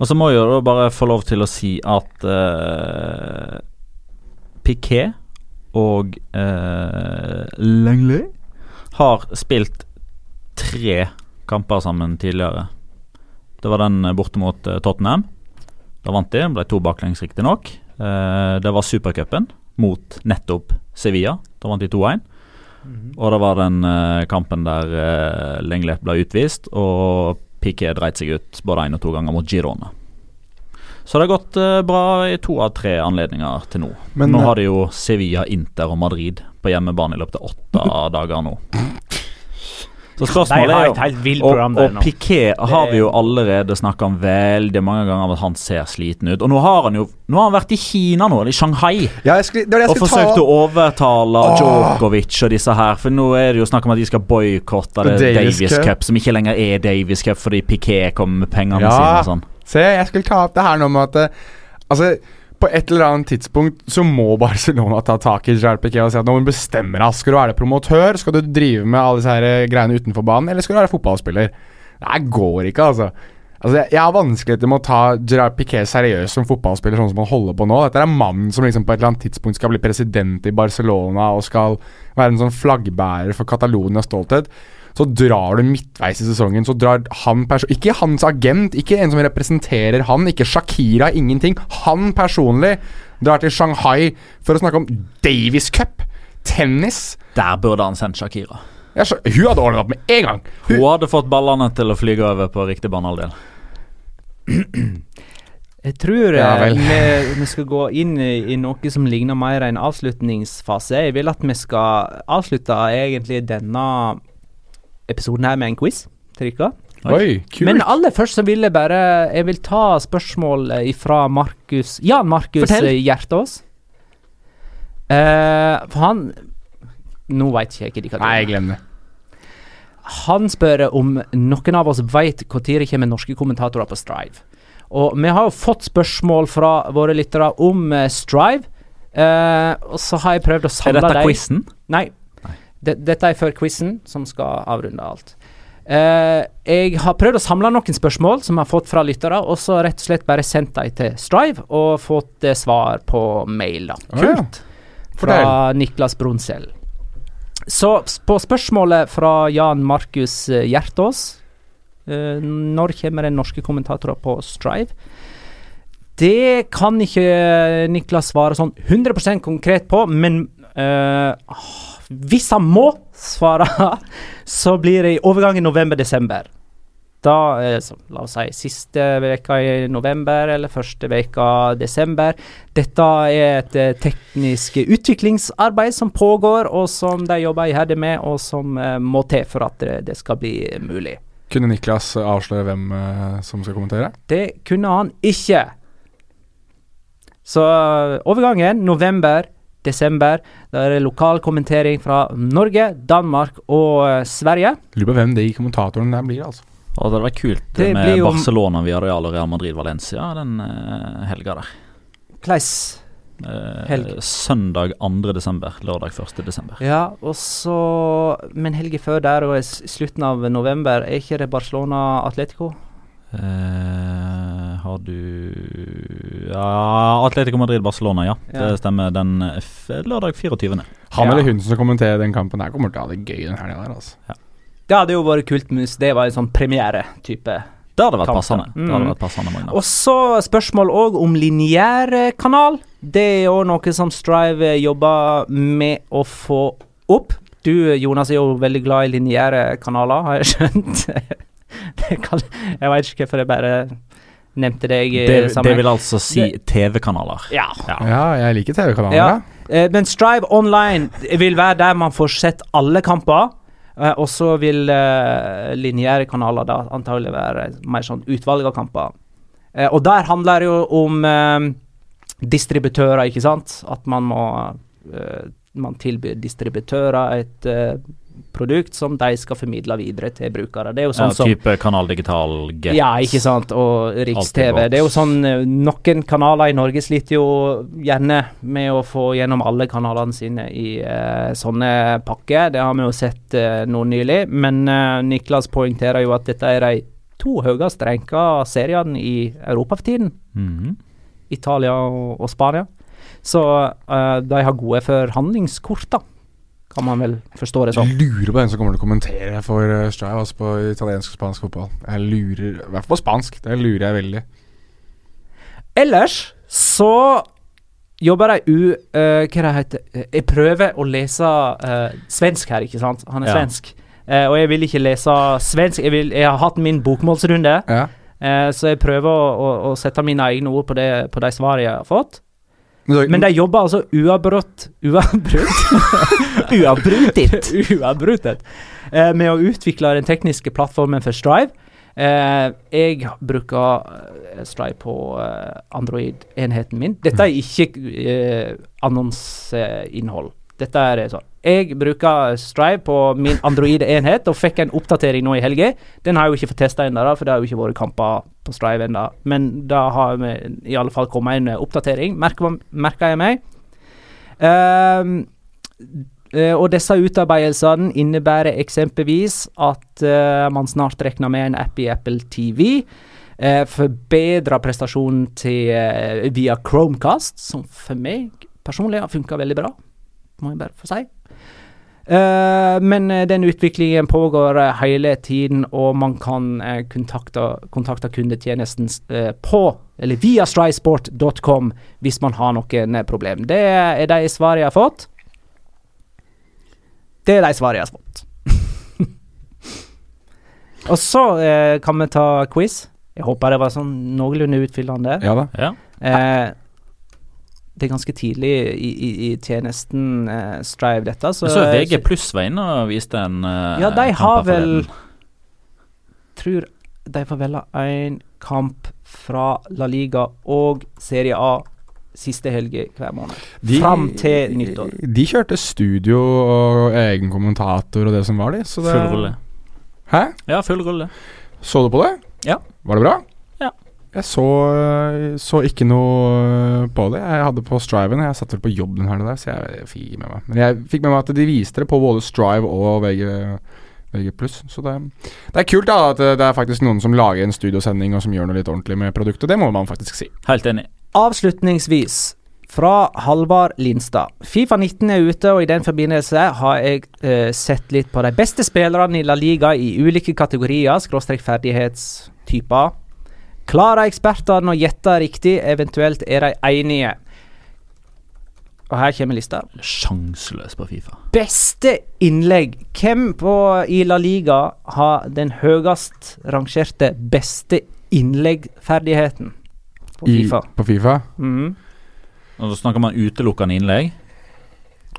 Og så må jeg jo bare få lov til å si at uh, Piquet og uh, Langley har spilt tre kamper sammen tidligere. Det var den borte mot Tottenham. Da vant de, ble to baklengs riktignok. Uh, det var supercupen mot nettopp Sevilla. Da vant de 2-1. Og det var den uh, kampen der uh, Lenglet ble utvist, og Piquet dreit seg ut både én og to ganger mot Girona. Så det har gått uh, bra i to av tre anledninger til nå. Men, nå har de jo Sevilla, Inter og Madrid på hjemmebane i løpet av åtte [LAUGHS] dager nå. Så spørsmålet er jo helt og, og Piqué Piquet har vi jo allerede snakka om veldig mange ganger om at han ser sliten ut. Og nå har han jo Nå har han vært i Kina nå, i Shanghai, Ja, jeg skulle, det det og forsøkt ta å overtale Åh. Djokovic og disse her. For nå er det jo snakk om at de skal boikotte Davis Davis Cup. Cup. som ikke lenger er Davis Cup fordi Piquet kommer med pengene Ja. sine og sånn. Se, jeg skulle ta opp det her nå med at eh, Altså, på et eller annet tidspunkt så må Barcelona ta tak i Piquet og si at nå må du bestemme deg. Skal du være promotør? Skal du drive med alle disse eh, greiene utenfor banen? Eller skal du være fotballspiller? Det går ikke, altså. Altså, jeg, jeg har vanskeligheter med å ta Gerard Piquet seriøst som fotballspiller, sånn som han holder på nå. Dette er mannen som liksom på et eller annet tidspunkt skal bli president i Barcelona og skal være en sånn flaggbærer for Catalonias stolthet. Så drar du midtveis i sesongen, så drar han personlig Ikke hans agent, ikke en som representerer han, ikke Shakira, ingenting. Han personlig drar til Shanghai for å snakke om Davis Cup, tennis. Der burde han sendt Shakira. Jeg skjø- hun hadde ordnet opp med en gang. Hun hadde fått ballene til å flyge over på riktig banehalvdel. [CLEARS THROAT] Jeg tror Ja, eh, vi, vi skal gå inn i, i noe som ligner mer en avslutningsfase. Jeg vil at vi skal avslutte egentlig denne episoden her med en quiz til dere. Oi, kult. Men aller først så vil jeg bare Jeg vil ta spørsmål fra Markus Jan Markus eh, Hjertås. Uh, for han Nå veit ikke jeg hva de Nei, glem det. Han spør om noen av oss veit når det kommer norske kommentatorer på Strive. Og vi har jo fått spørsmål fra våre lyttere om eh, Strive. Uh, og så har jeg prøvd å Er dette quizen? Nei. Det- Dette er før quizen, som skal avrunde alt. Uh, jeg har prøvd å samle noen spørsmål som jeg har fått fra lyttere, og så rett og slett bare sendt dem til Strive og fått uh, svar på mail, da. Å, ja. Fra Niklas Brunsel. Så på spørsmålet fra Jan Markus eh, Hjertås uh, Når kommer det norske kommentatorer på Strive? Det kan ikke Niklas svare sånn 100% konkret på, men hvis han må svare, [LAUGHS] så blir det i overgangen november-desember. Da, så, la oss si siste veka i november eller første veka desember. Dette er et eh, teknisk utviklingsarbeid som pågår, og som de jobber iherdig med, og som eh, må til for at det, skal bli mulig. Kunne Niklas avsløre hvem eh, som skal kommentere? Det kunne han ikke. Så eh, overgangen november, desember, da er det lokal kommentering fra Norge, Danmark og eh, Sverige. Lurer på hvem de kommentatorene der blir, altså. Og det hadde vært kult Det med jo- Barcelona via Real og Real Madrid Valencia den uh, helga der. Kleis. Eh, Helg. Søndag 2. desember, lørdag 1. desember. Ja, og så Men helga før der og i slutten av november, er ikke det Barcelona Atletico? Eh, har du Ja, Atletico Madrid-Barcelona, ja. Ja. Det stemmer. Den eh, f lørdag 24. Han Ja. eller hun som kommenterer den kampen her, kommer til å ha det gøy den helga der, altså. Det hadde jo vært kult hvis det var en sånn premiere-type. Det hadde vært Kampen. passende. Det Mm. hadde vært passende Magna. Og så spørsmål òg om lineærkanal. Det er jo noe som Strive jobber med å få opp. Du Jonas er jo veldig glad i lineære kanaler, har jeg skjønt. [LAUGHS] det kan, jeg veit ikke hvorfor jeg bare nevnte deg. Det, det vil altså si TV-kanaler. Ja. Ja, jeg liker TV-kanaler. Ja. Eh, men Strive Online vil være der man får sett alle kamper. eh, og så vil uh, lineære kanaler da antagelig være mer sånn utvalg av kamper. Eh, og der handler det jo om eh, distributører, ikke sant? At man må eh, Man tilbyr distributører et eh, produkt som de skal formidle videre til brukere. Det er jo sånn Ja, som type Kanal Digital, Get ja, ikke sant. Og Riks-TV. Det er jo sånn eh, Noen kanaler i Norge sliter jo gjerne med å få gjennom alle kanalene sine i uh, sånne pakker. Det har vi jo sett uh, nå nylig. Men uh, Niklas poengterer jo at dette er de to høyest renka seriene i Europa for tiden. Mhm. Italia og, og Spania. Så de har gode forhandlingskort, da. Kan man vel forstå det Jeg sånn. lurer på hvem som kommer til å kommentere for uh, Strive altså på italiensk og spansk fotball. Jeg lurer I hvert fall på spansk. Det lurer jeg veldig. Ellers så jobber de u... Uh, hva det heter Eh, Jeg prøver å lese uh, svensk her, ikke sant? Han er Ja. svensk. Uh, og jeg vil ikke lese svensk. Jeg, vil, jeg har hatt min bokmålsrunde, Ja. eh, så jeg prøver å, å, å sette mine egne ord på, det, på de svarene jeg har fått. Men, de jobber altså uavbrutt Uavbrutt? [LAUGHS] Uavbrutet! Uavbrutet. Eh, med å utvikle den tekniske plattformen for Strive. Eh, jeg bruker eh, Strive på eh, Android-enheten min. Dette er ikke eh, annonseinnhold. Dette er sånn. Jeg bruker Strive på min Android-enhet, og fikk en oppdatering nå i helga. Den har jeg jo ikke fått testa ennå, for det har jo ikke vært kamper på Strive ennå. Men da har vi i alle fall kommet en oppdatering, merker, jeg meg. Eh, og disse utarbeidelsene innebærer eksempelvis at uh, man snart regner med en app i Apple TV. Uh, Forbedra prestasjonen til uh, via Chromecast, som for meg personlig har funka veldig bra, må jeg bare få si. Eh, men eh, den utviklingen pågår eh, hele tiden, og man kan kontakte, kontakte kundetjenesten på, eller via strysport.com hvis man har noen problem. Det er de svarene jeg har fått. Det er de svarene jeg har fått. [LAUGHS] og så eh, kan vi ta quiz. Jeg håper det var sånn noenlunde utfyllende. ja da. Ja. Eh, det er ganske tidlig i, i, i tjenesten uh, Strive, dette. Så, Så VG pluss var inne og viste en uh, Ja, de har vel. Tror de får velge én kamp fra La Liga og Serie A siste helge hver måned. Fram til nyttår. De kjørte studio og egen kommentator og det som var, de. Så det, Full rulle. Hæ? Ja, full rulle. Så du på det? Ja. Var det bra? Jeg så, så ikke noe på det. Jeg hadde på Striven. Jeg satt vel på jobb den helga så jeg fikk med meg Men jeg fikk med meg at de viste det på både Strive og VG. VG+. Så det, det er kult da at det er faktisk noen som lager en studiosending og som gjør noe litt ordentlig med produktet. Det må man faktisk si. Helt enig. Avslutningsvis fra Halvard Lindstad. Fifa 19 er ute, og i den forbindelse har jeg eh, sett litt på de beste spillerne i La Liga i ulike kategorier, skråstrek ferdighetstyper. Klarer ekspertene å gjette riktig, eventuelt er de enige? Og her kommer lista. Sjanseløs på Fifa. Beste innlegg. Hvem på, i La Liga har den høyest rangerte beste innleggferdigheten på I, Fifa? på Fifa. Mhm. Og Da snakker man utelukkende innlegg.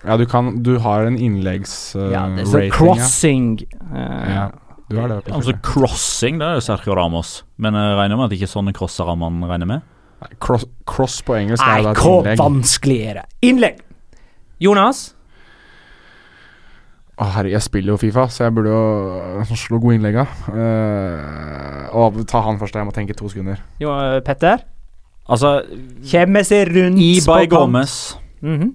Ja, du kan Du har en innleggs uh, ja, det er så rating, crossing eh, Ja. Du har det. På Altså Crossing, det er jo Sergio Ramos. Men jeg regner med at det ikke er sånne crossere man regner med. Nei, cross, cross på engelsk er Nei, jo da et hvor vanskelig er det? Innlegg! Jonas? Å, herre, jeg spiller jo Fifa, så jeg burde jo øh, slå gode innlegg av. Eh, og ta han først, jeg må tenke to sekunder. Jo, eh, Petter? Altså, Kommer seg rundt Ibai på kant. Gomez Mhm.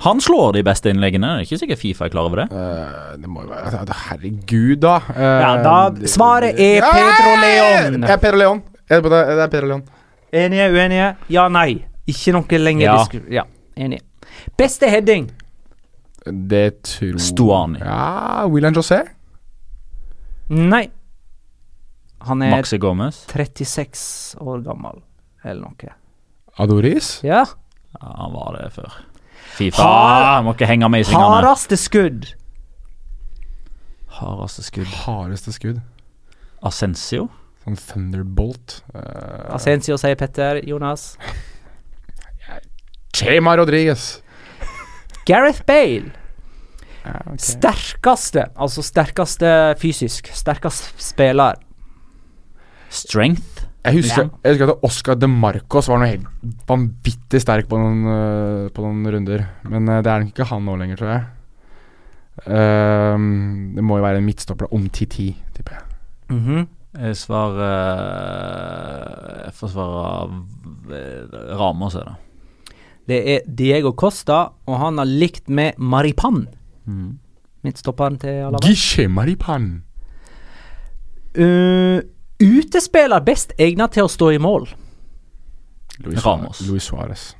Han slår de beste innleggene. Det er ikke sikkert Fifa er klar over det. Uh, det må jo være altså, Herregud, da. Uh, Ja, da- svaret er Ja, Pedro Leon. Det er Pedro Leon. Er det, det er Pedro Leon. Enige, uenige? Ja, nei. Ikke noe lenger Ja. diskusjon. Ja, enige. Beste heading? Det tror Stuani. Ja, William José. Nei. Han er Maxi Gomez. 36 år gammel, eller noe. Adoris. Ja. Ja, han var det før. Fifa faen, må ikke henge med i svingene. Hardeste skudd. Hardeste skudd. Hardeste skudd. Ascensio. Sånn Thunderbolt. Uh, Asensio sier Petter. Jonas. [LAUGHS] Chema Rodriguez. Gareth Bale. Ja, ok. Sterkeste, altså sterkeste fysisk. Sterkest spiller. Strength. Jeg husker, jeg husker at Oscar de Marcos var noe helt vanvittig sterk på noen, øh, på noen runder. Men øh, det er nok ikke han nå lenger, tror jeg. Ehm, det må jo være en midtstopper om 10-10, tipper jeg. Mhm. Jeg svarer Jeg får svare eh, Ramos, er det. Det er Diego Costa, og han har likt med Maripan. Mm. Midtstopperen til Alaba. Gishe Maripan. Uh, utespiller best egnet til å stå i mål. Luis Ramos. Luis Suárez.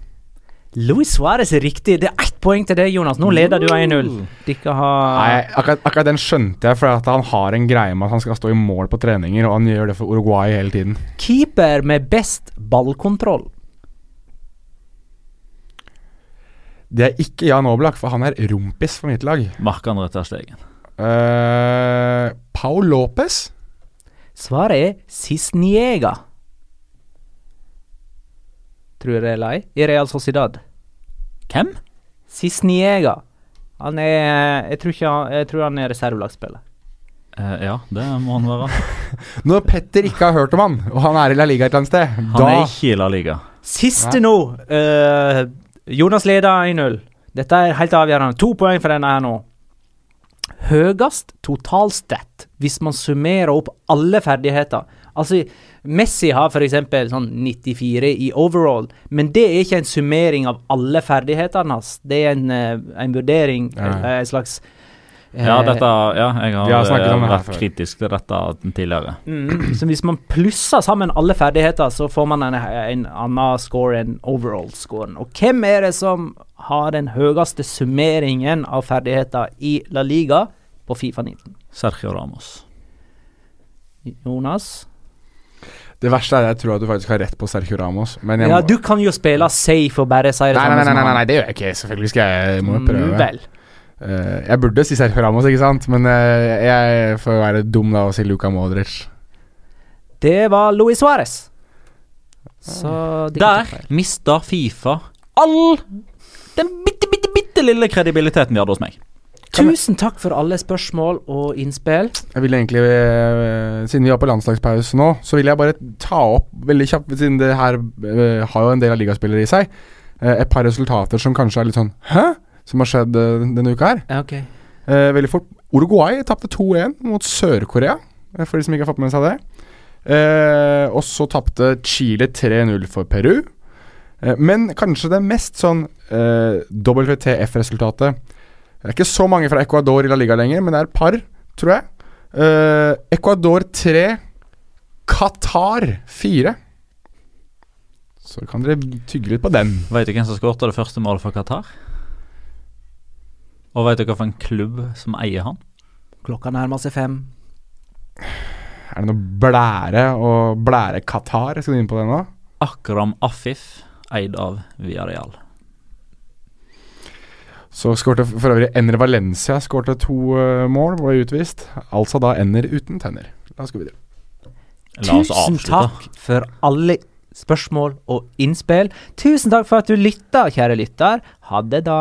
Luis Suárez er riktig. Det er ett poeng til deg, Jonas. Nå leder du 1-0. Har akkurat, akkurat den skjønte jeg, for at han har en greie med at han skal stå i mål på treninger, og han gjør det for Uruguay hele tiden. Keeper med best ballkontroll. Det er ikke Jan Oblak, for han er rompis for mitt lag. Mark-André Ter Stegen. Uh, Paul Lopez. Svaret er Cisniega. Tror jeg det er lei. I Real Sociedad. Hvem? Cisniega. Han er Jeg tror, ikke han, jeg tror han er reservelagsspiller. Uh, ja, det må han være. [LAUGHS] Når Petter ikke har hørt om han, og han er i La Liga et eller annet sted, Han da er ikke i La Liga. Siste nå. Uh, Jonas leder 1-0. Dette er helt avgjørende. To poeng for denne her nå. Høyest totalstat hvis man summerer opp alle ferdigheter. Altså, Messi har f.eks. sånn 94 i overall, men det er ikke en summering av alle ferdighetene hans. Det er en, eh, en vurdering, Ja. eh, en slags Ja, dette Ja, jeg har, har vært her kritisk til dette tidligere. Mm, så hvis man plusser sammen alle ferdigheter, så får man en, en annen score enn overall-scoren. Og hvem er det som har den høyeste summeringen av ferdigheter i La Liga på Fifa 19? Sergio Ramos. Jonas? Det verste er at jeg tror at du faktisk har rett på Sergio Ramos. Men jeg Ja, må, du kan jo spille safe og bare si det nei, samme nei, nei, nei, nei, nei, det gjør jeg ikke. Selvfølgelig skal jeg må Mm, prøve. Vel. Eh, jeg burde si Sergio Ramos, ikke sant? Men eh, jeg får være dum da og si Luka Modric. Det var Luis Suárez. Så det Der mista Fifa all den bitte, bitte, bitte lille kredibiliteten de hadde hos meg. Tusen takk for alle spørsmål og innspill. Jeg vil egentlig, eh, Siden vi er på landslagspause nå, så vil jeg bare ta opp veldig kjapt, siden det her har jo en del av ligaspillere i seg, eh, et par resultater som kanskje er litt sånn Hæ? Som har skjedd eh, denne uka her. Ja, okay. Eh, veldig fort. Uruguay tapte 2-1 mot Sør-Korea, eh, for de som ikke har fått med seg det. Eh, og så tapte Chile 3-0 for Peru. Eh, men kanskje det mest sånn eh, WTF-resultatet Det er ikke så mange fra Ecuador i La Liga lenger, men det er et par, tror jeg. Eh, Ecuador 3, Qatar 4. Så kan dere tygge litt på den. Vet du hvem som skåret det første målet for Qatar? Og vet dere hvilken klubb som eier han? Klokka nærmer seg fem. Er det noe blære og blære Qatar? Skal du inn på det nå? Akram Afif, eid av Villarreal. Så skårte for øvrig Enner Valencia skårte to uh, mål, ble utvist. Altså da Enner uten tenner. La oss gå videre. La oss Tusen avslutte. takk for alle spørsmål og innspill. Tusen takk for at du lytta, kjære lytter. Ha det, da.